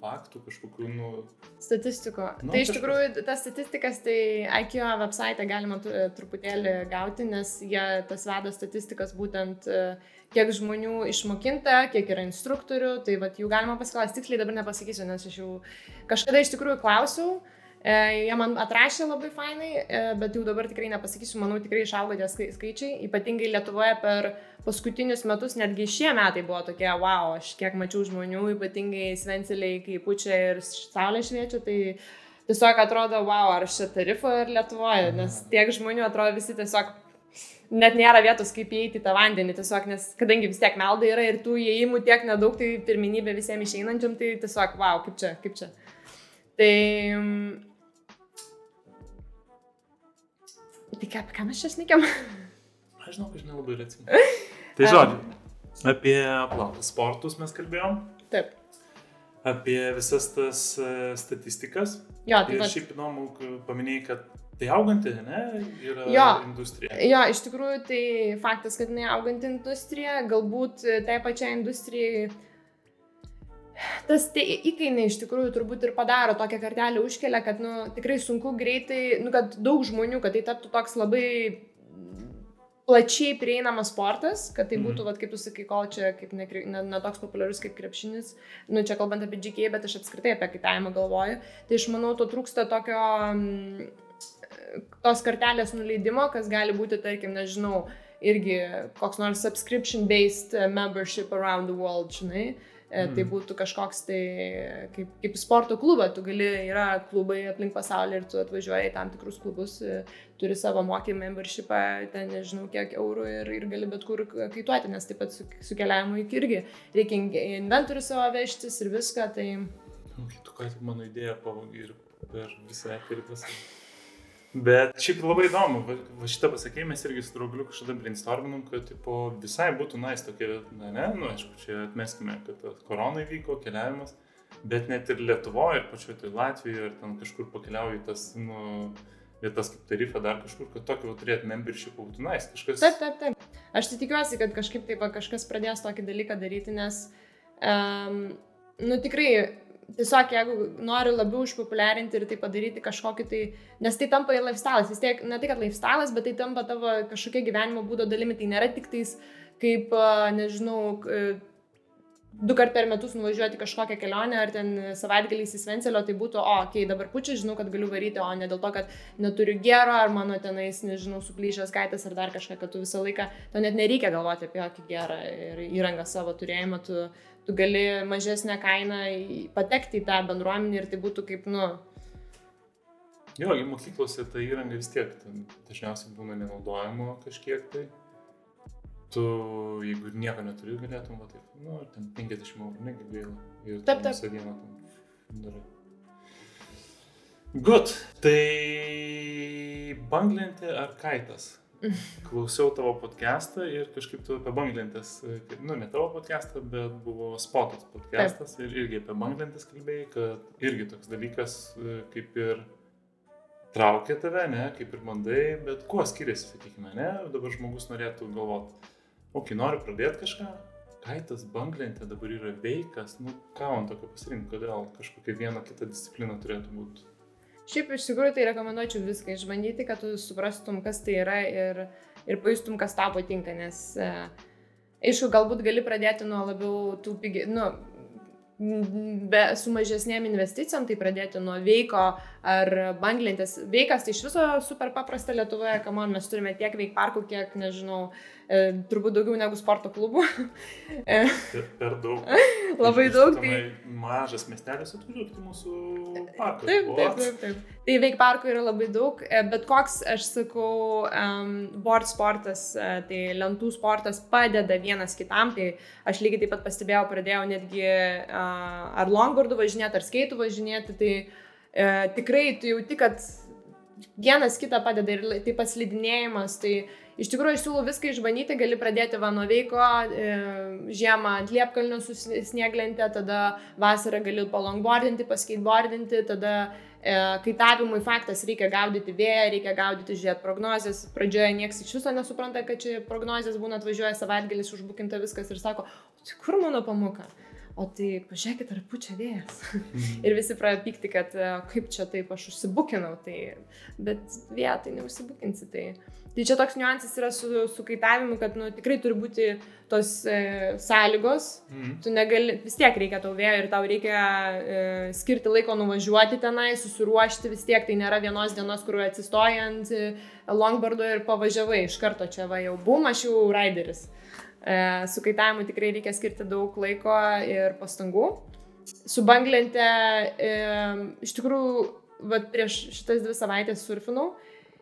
faktų, kažkokių, nu, Statistiko. Nu, tai iš kažkas. tikrųjų tas statistikas, tai IQ website galima truputėlį gauti, nes jie tas veda statistikas būtent e, kiek žmonių išmokinta, kiek yra instruktorių, tai vat, jų galima pasiklausti, tiksliai dabar nepasakysiu, nes aš jau kažkada iš tikrųjų klausiau. E, jie man atrašė labai fainai, e, bet jau dabar tikrai nepasakysiu, manau tikrai išaugo tie skai- skaičiai. Ypatingai Lietuvoje per paskutinius metus, netgi šie metai buvo tokie, wow, aš kiek mačiau žmonių, ypatingai svenceliai, kai pučia ir saulė šviečia, tai tiesiog atrodo, wow, ar čia tarifo ir Lietuvoje, nes tiek žmonių atrodo visi tiesiog net nėra vietos, kaip įeiti tą vandenį, tiesiog, nes kadangi vis tiek melda yra ir tų įėjimų tiek nedaug, tai pirminybė visiems išeinančiam, tai tiesiog, wow, kaip čia, kaip čia. Tai... Tai ką, ką mes čia sneikiam? Aš žinau, kad nelabai ir atsimenu. Tai žodžiu, apie platų sportus mes kalbėjom. Taip. Apie visas tas e, statistikas. Jo, taip Ir pat. šiaip įdomu, paminėjai, kad tai auganti, ne, yra Jo. industrija. Jo, iš tikrųjų, tai faktas, kad jinai auganti industrija, galbūt e, tai pačiai industrijai tas tai įkainiai iš tikrųjų turbūt ir padaro tokią kartelę užkelia, kad nu, tikrai sunku greitai, nu, kad daug žmonių, kad tai taptų toks labai plačiai prieinamas sportas, kad tai būtų, Mhm. mm. vat, kaip tu sakai, kol čia kaip ne, ne, ne toks populiarus kaip krepšinis, nu čia kalbant apie GK, bet aš apskritai apie kitavimą galvoju, tai aš manau, to trūksta tokio mm, tos kartelės nuleidimo, kas gali būti, tarkim, nežinau, irgi koks nors subscription-based membership around the world, žinai. E, Tai Mhm. būtų kažkoks tai kaip, kaip sporto klubą, tu gali, yra klubai aplink pasaulį ir tu atvažiuoji į tam tikrus klubus, e, turi savo mokymą, membershipą, ten nežinau kiek eurų ir, ir gali bet kur kaituoti, nes taip pat su, su keliavimu irgi reikia in- inventorių savo vežtis ir viską, tai Okay, tu ką tik mano idėją ir per visą eterį pasakė. Bet šiaip labai įdomu, va, va šitą pasakėjai, mes irgi su draugliu kažkada brainstorminom, kad tipo, visai būtų nais tokia, na ne, nu aišku, čia atmeskime, kad korona įvyko, keliavimas, bet net ir Lietuvoje, ir pačioje tai Latvijoje, ir ten kažkur pakeliauji tas, nu, vietas kaip tarifą, dar kažkur, kad tokį turėti membership būtų nais, kažkas. Taip, taip, taip. Aš tai tikiuosi, kad kažkaip taip kažkas pradės tokį dalyką daryti, nes, um, nu tikrai, tiesiog jeigu nori labiau išpopuliarinti ir tai padaryti kažkokį tai, nes tai tampa ir lifestyle, vis tiek, ne tai kad lifestyle, bet tai tampa tavo kažkokia gyvenimo būdo dalimi, tai nėra tik tais kaip, nežinau, du kart per metus nuvažiuoti kažkokią kelionę ar ten savaitgaliais į Svencelio, tai būtų, o, okei, okay, dabar pučia, žinau, kad galiu varyti, o ne dėl to, kad neturiu gero, ar mano tenais, nežinau, suplyšęs kaitas ar dar kažką, kad tu visą laiką, to net nereikia galvoti apie jokį gerą ir įrangą savo turėjimą, tu, tu gali mažesnę kainą patekti į tą bendruomenę ir tai būtų kaip, nu, Jo, į mokyklose ta įranga vis tiek dažniausiai būna nenaudojama kažkiek tai. Tu, jeigu nieko neturi, galėtum, va taip, nu, ten 50 eurų, negi gaila. Ir Taip, taip. visą dieną tam darai. Good. Tai banglentė ar kaitas? Klausiau tavo podcastą ir kažkaip tu apie banglentės, kaip- nu ne tavo podcastą, bet buvo spotas podcastas ir irgi apie banglentės kalbėjai, kad irgi toks dalykas e, kaip ir traukia tave, ne, kaip ir bandai, bet kuo skiriasi, sakykime, ne, dabar žmogus norėtų galvoti, okei, noriu pradėti kažką, kaitas, banglentė dabar yra veikas, nu ką man tokio pasirinkti, kodėl kažkokia viena kita disciplina turėtų būti. Šiaip iš tikrųjų tai rekomenduočiau viską išbandyti, kad tu suprastum, kas tai yra ir, ir pajustum, kas tau patinka, nes, e, aišku, galbūt gali pradėti nuo labiau tų pigių, nu, be, su mažesnėm investicijom, tai pradėti nuo veiko ar banglentės. Veikas tai iš viso super paprasta Lietuvoje, kamon, mes turime tiek veik parkų, kiek, nežinau, e, turbūt daugiau negu sporto klubų. E, Per, daug. Labai Iš- daug. Tai... Mažas miestelis atvažiuoti į mūsų parką. Taip, taip, taip, taip. Tai veik parkų yra labai daug, e, bet koks, aš sakau, um, board sportas, e, tai lentų sportas padeda vienas kitam, tai aš lygiai taip pat pastebėjau, pradėjau netgi uh, ar longboardų važinėti, ar skeitų važinėti, tai uh, tikrai tu jauti, kad vienas kitą padeda ir taip pat slidinėjimas, tai iš tikrųjų aš siūlau viską išbandyti, gali pradėti va nuo veiko, e, žiemą ant liepkalnių su sn- snieglente, tada vasarą gali palongboardinti, paskaiteboardinti, tada e, kaitavimui faktas reikia gaudyti vėją, reikia gaudyti žiūrėti prognozes. Pradžioje niekas iš viso nesupranta, kad čia prognozės būna atvažiuoja savaitgalis užbukinta viskas ir sako, tai kur mano pamoka? O tai pažiūrėkit, ar pučia vėjas. Mhm. Ir visi pradėjo pykti, kad e, kaip čia taip aš užsibukinau, tai, bet vietai neužsibukinsi. Tai, tai čia toks niuansas yra su, su kaitavimu, kad nu, tikrai turi būti tos e, sąlygos. Mhm. Tu negali, vis tiek reikia tau vėjo ir tau reikia e, skirti laiko nuvažiuoti tenai, susiruošti vis tiek. Tai nėra vienos dienos, kur atsistoji ant e, longboardo ir pavažiavai iš karto čia va jau bum, aš jau raideris. E, su kaitavimu tikrai reikia skirti daug laiko ir pastangų. Su banglente e, iš tikrųjų, vat, prieš šitas dvi savaitės surfinau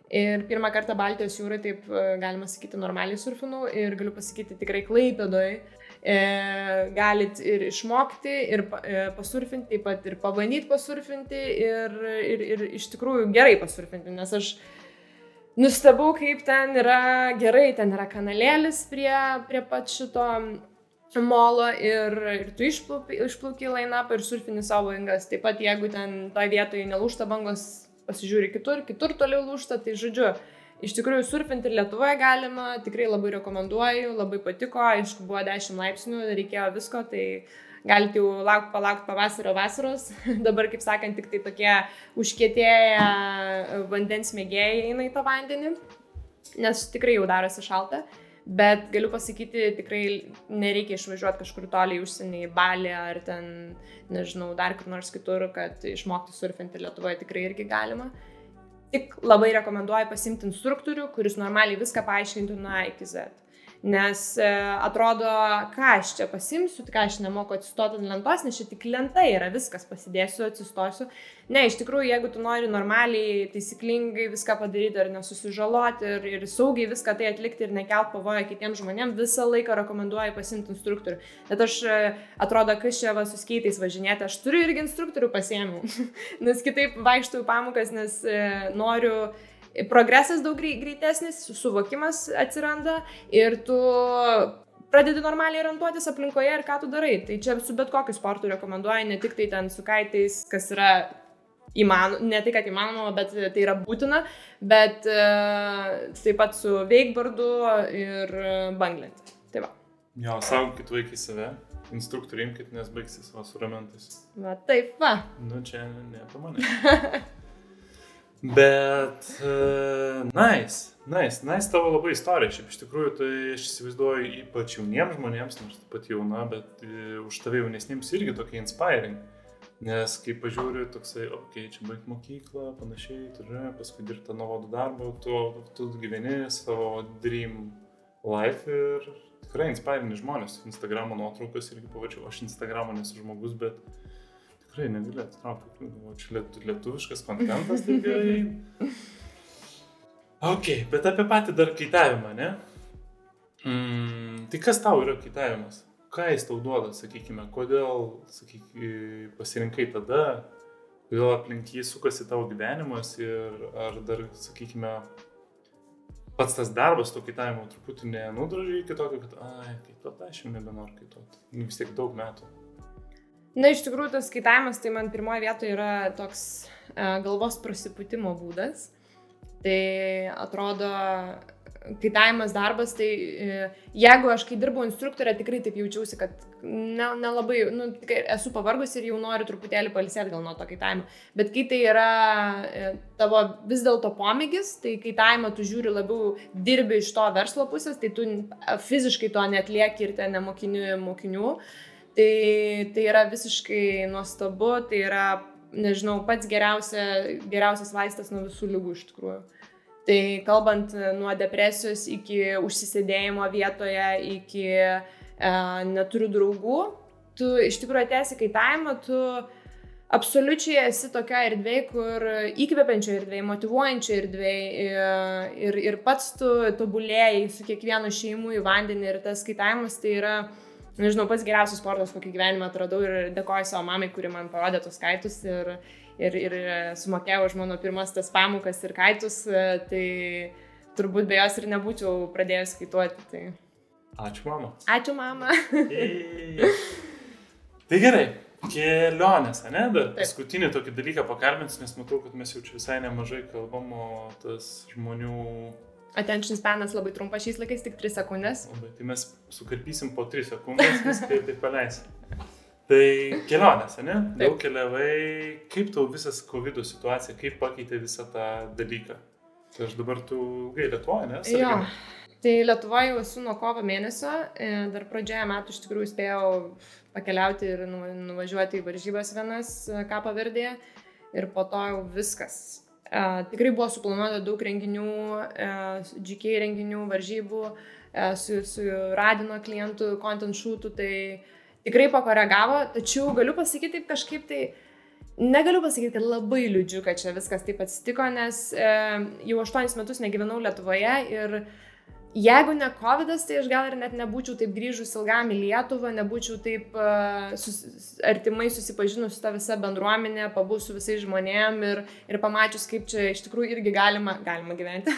Ir pirmą kartą Baltijos jūrai, taip e, galima sakyti, normaliai surfinau ir galiu pasakyti tikrai klaipėdoj. E, galit ir išmokti, ir e, pasurfinti, taip pat ir pabandyti pasurfinti ir, ir, ir iš tikrųjų gerai pasurfinti, nes aš nustebau, kaip ten yra gerai, ten yra kanalėlis prie, prie pat šito molo ir, ir tu išplauki, išplauki lainapą ir surfini savo bangas. Taip pat jeigu ten toje vietoje nelūšta bangos, pasižiūri kitur, kitur toliau lūšta, tai žodžiu, iš tikrųjų surfinti ir Lietuvoje galima, tikrai labai rekomenduoju, labai patiko, aišku, buvo 10 laipsnių, reikėjo visko, tai galite jau laukti, palaukti pavasario vasaros, dabar, kaip sakant, tik tai tokie užkėtėję vandens mėgėjai eina į tą vandenį, nes tikrai jau darosi šalta. Bet galiu pasakyti, tikrai nereikia išvažiuoti kažkur toliai užsienį, į Balį ar ten, nežinau, dar kur nors kitur, kad išmokti surfinti Lietuvoje tikrai irgi galima. Tik labai rekomenduoju pasimti instruktorių, kuris normaliai viską paaiškintų nuo A iki Z. Nes e, atrodo, ką aš čia pasimsiu, ką aš nemoku atsistoti ant lentos, nes čia tik lenta yra, viskas pasidėsiu, atsistosiu. Ne, iš tikrųjų, jeigu tu nori normaliai, taisyklingai viską padaryti ir nesusižaloti ir, ir saugiai viską tai atlikti ir nekelt pavojo kitiems žmonėms, visą laiką rekomenduoju pasimti instruktorių. Bet aš, e, atrodo, kas čia va su skaitais važinėti, aš turiu irgi instruktorių pasiemiau, nes kitaip vaikštau pamokas, nes e, noriu progresas daug greitesnis, suvokimas atsiranda ir tu pradedi normaliai orientuotis aplinkoje ir ką tu darai. Tai čia su bet kokiu sportu rekomenduoju, ne tik tai ten su kaitais, kas yra įmanoma, ne tai, kad įmanoma, bet tai yra būtina, bet uh, taip pat su veikbardu ir banglent. Tai va. Jo, saugokit vaikai save, instruktorių imkite, nes baigsis va su ramentais. Va, taip, va. Nu, čia ne apie mane. Bet, uh, nice, nice, nice tavo labai istorija. Šiaip iš tikrųjų, tai aš įsivaizduoju ypač jauniems žmonėms, nors taip pat jauna, bet uh, už tave jaunesniems irgi tokia inspiring. Nes kai pažiūriu, toksai, okei, okay, čia baig mokyklą, panašiai, turi, paskui dirbti nuovodų darbą, tu, tu gyveni savo dream life ir tikrai inspiring žmonės. Instagramo nuotraukas irgi pavačiau, aš Instagramo nesu žmogus, bet tikrai negali atitraukti. O čia lietuviškas kontentas, tai gerai. Ok, bet apie patį dar kaitavimą, ne? Mm, tai kas tau yra kaitavimas? Ką jis tau duoda, sakykime, kodėl, sakykime, pasirinkai tada, kodėl aplink jį sukasi tavo gyvenimas ir ar dar, sakykime, pats tas darbas to kaitavimo truputį nenudražė iki tokio, kad, ai, kaituot, aš jau nebenoriu kaituot. Nu, vis tiek daug metų. Na, iš tikrųjų, tas skaitavimas tai man pirmoje vietoje yra toks e, galvos prasipūtimo būdas. Tai atrodo, kaitavimas darbas, tai e, jeigu aš kai dirbau instruktorė, tikrai taip jaučiausi, kad nelabai, ne nu, esu pavargus ir jau noriu truputėlį palisėti gal nuo to kaitavimo. Bet kai tai yra e, tavo vis dėlto pomėgis, tai kaitavimą tu žiūri labiau, dirbi iš to verslo pusės, tai tu fiziškai to netlieki ir ten nemokini mokinių. mokinių Tai, tai yra visiškai nuostabu, tai yra, nežinau, pats geriausia, geriausias vaistas nuo visų lygų iš tikrųjų. Tai kalbant nuo depresijos iki užsisėdėjimo vietoje, iki e, neturiu draugų, tu iš tikrųjų atesi kaitavimą, tu absoliučiai esi tokia erdvė, kur įkvepiančio erdvė, motivuojančio erdvė ir, ir pats tu tobulėjai su kiekvienu šeimu į vandenį ir tas kaitavimas tai yra nežinau, pats geriausias sportas, kokį gyvenimą atradau ir dėkoju savo mamai, kuri man parodė tos kaitus ir, ir, ir sumokėjau už mano pirmas tas pamokas ir kaitus, tai turbūt be jos ir nebūčiau pradėjęs skaituoti. Tai... Ačiū mama. Ačiū mama. tai gerai. Kelionės, ne? Dar Taip. paskutinį tokį dalyką pakalbinsiu, nes matau, kad mes jau čia visai nemažai kalbam, o tas žmonių Attention spanas labai trumpas šiais laikais, tik 3 sekundės. Labai, tai mes sukarpysim po 3 sekundės, viską ir taip paleisim. Tai kelionės, ne? Taip. Daug keliavai. Kaip tau visas COVID situacija, kaip pakeitė visą tą dalyką? Tai aš dabar tu ilgai Lietuvoje, ne? Jo. Tai Lietuvoje jau esu nuo kovo mėnesio, e, dar pradžioje metų iš tikrųjų spėjau pakeliauti ir nuvažiuoti į varžybas vienas e, Kapo Verdėje ir po to jau viskas tikrai buvo suplanuota daug renginių, uh, GK renginių, varžybų, uh, su, su radino klientų, content shootų, tai tikrai pakoregavo, tačiau galiu pasakyti taip kažkaip tai negaliu pasakyti, kad labai liūdžiu, kad čia viskas taip atsitiko, nes e, jau aštuonis metus negyvenau Lietuvoje ir Jeigu ne COVID, tai aš gal ir net nebūčiau taip grįžus ilgam į Lietuvą, nebūčiau taip uh, sus, artimai susipažinus su ta visa bendruomenė, pabūs su visais žmonėm ir, ir pamačius, kaip čia iš tikrųjų irgi galima, galima gyventi.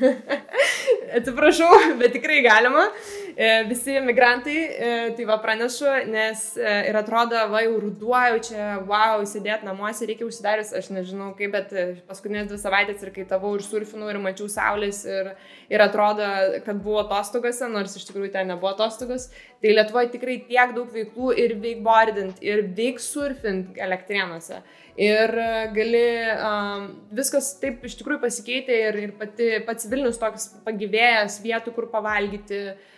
Atsiprašau, bet tikrai galima. E, visi migrantai, e, tai va pranešu, nes e, ir atrodo, va jau ruduo, jau čia, wow, įsidėti namuose, reikia užsidarius, aš nežinau kaip, bet paskutinės dvi savaitės ir kai tavau ir surfinau ir mačiau saulės ir, ir atrodo, kad buvo atostogose, nors iš tikrųjų ten nebuvo atostogos. Tai Lietuvoje tikrai tiek daug veiklų ir veikbordint, ir veik surfint elektrienuose. Ir gali, um, viskas taip iš tikrųjų pasikeitė ir, ir pati, pats Vilnius toks pagyvėjęs vietų, kur pavalgyti. Uh, E,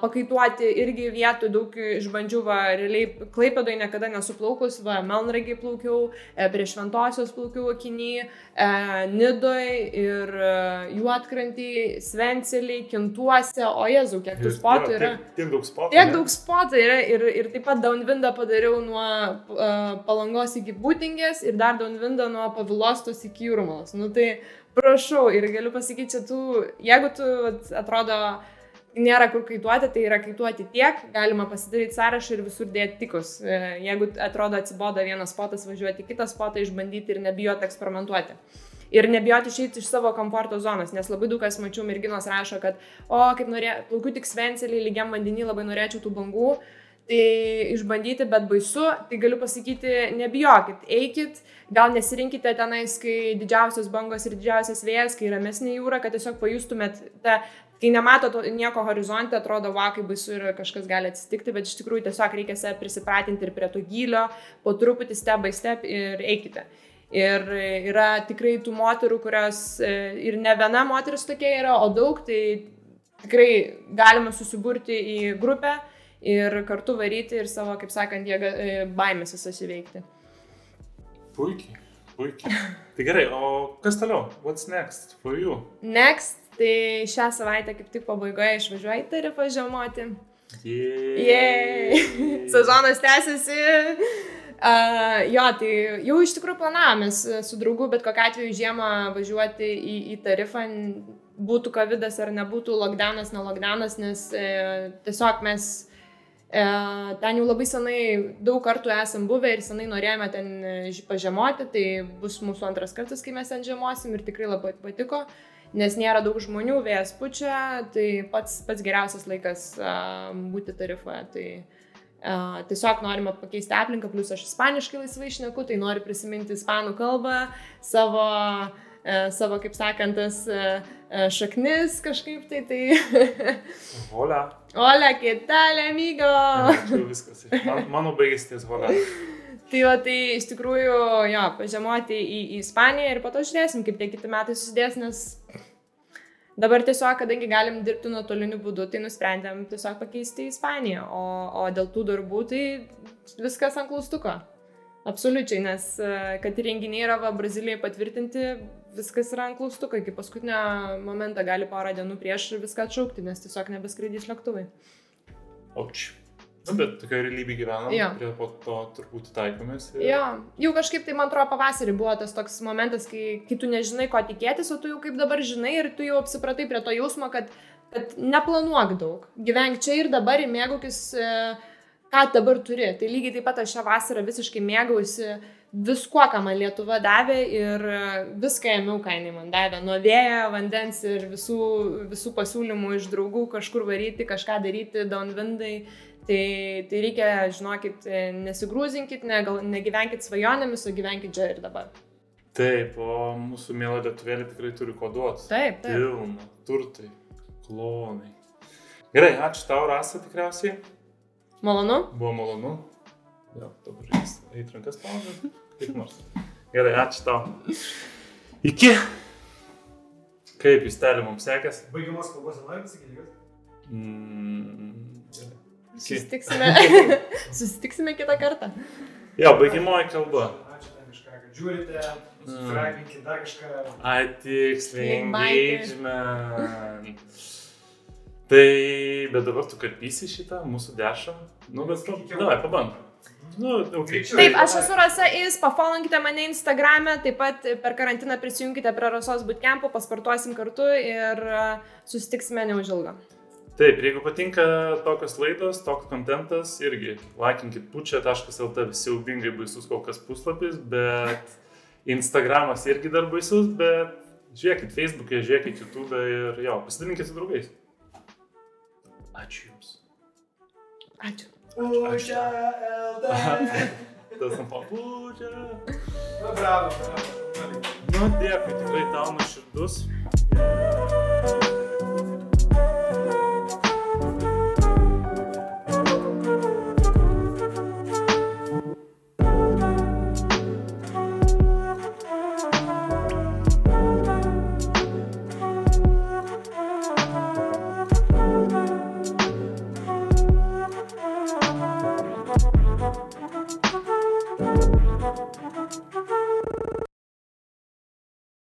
pakaituoti irgi vietų daug išbandžiau, va, realiai Klaipėdai niekada nesuplaukus, va, Melnragiai plaukiau, e, prie Šventosios plaukiau Akinį, e, Nidoj ir Juotkrantį, Svenceliai, Kintuose, o Jezu, kiek tų spotų yra. Tiek, tiek daug spotų. Tiek daug spotų yra ir, ir taip pat downwindą padariau nuo uh, Palangos iki Būtingės ir dar downwindą nuo Pavilostos iki Jūrmalos. Nu tai prašau ir galiu pasakyti, čia tu, jeigu tu atrodo nėra kur kaituoti, tai yra kaituoti tiek, galima pasidaryti sąrašą ir visur dėti tikus. E, jeigu atrodo atsibodo vienas spotas, važiuoti kitą spotą, išbandyti ir nebijoti eksperimentuoti. Ir nebijoti išeiti iš savo komforto zonos, nes labai daug kas mačiau, merginos rašo, kad, o, kaip norėjau, plaukiu tik svencelį, lygiam vandenį, labai norėčiau tų bangų, tai išbandyti, bet baisu, tai galiu pasakyti, nebijokit, eikit, gal nesirinkite tenais, kai didžiausios bangos ir didžiausias vėjas, kai ramesnė jūra, kad tiesiog pajustumėt tą kai nemato nieko horizonte, atrodo, va, kaip baisu ir kažkas gali atsitikti, bet iš tikrųjų tiesiog reikia save prisipratinti ir prie to gylio, po truputį step by step ir eikite. Ir yra tikrai tų moterų, kurios e, ir ne viena moteris tokia yra, o daug, tai tikrai galima susiburti į grupę ir kartu varyti ir savo, kaip sakant, jėga, e, baimės visas įveikti. Puikiai, puikiai. Tai gerai, o kas toliau? What's next for you? Next Tai šią savaitę kaip tik pabaigoje išvažiuoju į tarifą žiemoti. Jei. Sezonas tęsiasi. Uh, jo, tai jau iš tikrųjų planavomės su draugu, bet kokiu atveju žiemą važiuoti į, į tarifą, būtų COVID ar nebūtų lockdownas, ne lockdownas, nes e, tiesiog mes e, ten jau labai senai daug kartų esam buvę ir senai norėjome ten e, pažiemoti, tai bus mūsų antras kartas, kai mes ten žiemosim ir tikrai labai patiko. E, nes nėra daug žmonių, vėjas pučia, tai pats, pats geriausias laikas uh, būti tarifoje. Tai uh, tiesiog norime pakeisti aplinką, plus aš ispaniškai laisvai išneku, tai noriu prisiminti ispanų kalbą, savo, uh, savo kaip sakant, tas uh, šaknis kažkaip tai. tai... hola. Hola, ¿qué tal, amigo? Ja, viskas. Man, mano baigėsi ties hola. Tai va, tai iš tikrųjų, jo, pažemoti į, į Ispaniją ir po to žiūrėsim, kaip tie kiti metai susidės, nes dabar tiesiog, kadangi galim dirbti nuotoliniu būdu, tai nusprendėm tiesiog pakeisti į Ispaniją, o, o dėl tų darbų tai viskas ant klaustuko. Absoliučiai, nes e, kad renginiai yra va, Brazilijai patvirtinti, viskas yra ant klaustuko, iki paskutinio momento gali porą dienų prieš viską atšaukti, nes tiesiog nebeskraidys lėktuvai. Auč. Nu, bet tokia realybė gyvenam, jo. prie po to turbūt taikomės. Ir... Jo, jau kažkaip tai man atrodo pavasarį buvo tas toks momentas, kai, kai tu nežinai, ko tikėtis, o tu jau kaip dabar žinai ir tu jau apsipratai prie to jausmo, kad, kad neplanuok daug. Gyvenk čia ir dabar ir mėgaukis, e, ką dabar turi. Tai lygiai taip pat aš šią vasarą visiškai mėgausi viskuo, ką man Lietuva davė ir e, viską ėmiau, ką jinai man davė. Nuo vėjo, vandens ir visų, visų pasiūlymų iš draugų kažkur varyti, kažką daryti, downwindai. Tai, tai reikia, žinokit, nesigrūzinkit, ne, gal, negyvenkit svajonėmis, o gyvenkit čia ir dabar. Taip, o mūsų mėla lietuvėlė tikrai turi koduoti. Taip, taip. Pilna, turtai, klonai. Gerai, ačiū tau, Rasa, tikriausiai. Malonu. Buvo malonu. Jo, dabar reiks eiti rankas pauzę. Kaip nors. Gerai, ačiū tau. Iki. Kaip jūs telė mums sekės? Baigiamas kalbos pasakyti, kad? Mm, Susitiksime, susitiksime kitą kartą. Jo, baigimoji kalba. Ačiū ten kažką, kad žiūrite, subscribinkit dar kažką. Ai, tiksliai, Clickbaitį. engagement. Tai, bet dabar tu karpysi šitą mūsų dešą. Nu, bet, davai, pabandom. Nu, okay. Taip, aš esu Rasa Is, pafollowinkite mane Instagram'e, taip pat per karantiną prisijungkite prie Rasos bootcamp'o, pasportuosim kartu ir e, susitiksime neužilgo. Taip, jeigu patinka tokios laidos, toks kontentas, irgi laikinkit pučia.lt, visi siaubingai baisus kol kas puslapis, bet Instagramas irgi dar baisus, bet žiūrėkit Facebook'e, žiūrėkit YouTube ir jo, pasidalinkit su draugais. Ačiū Jums. Ačiū. Pučia LD. Tas ant papučia. Nu, bravo, bravo. Nu, dėkui, tikrai tau nuoširdus. Ir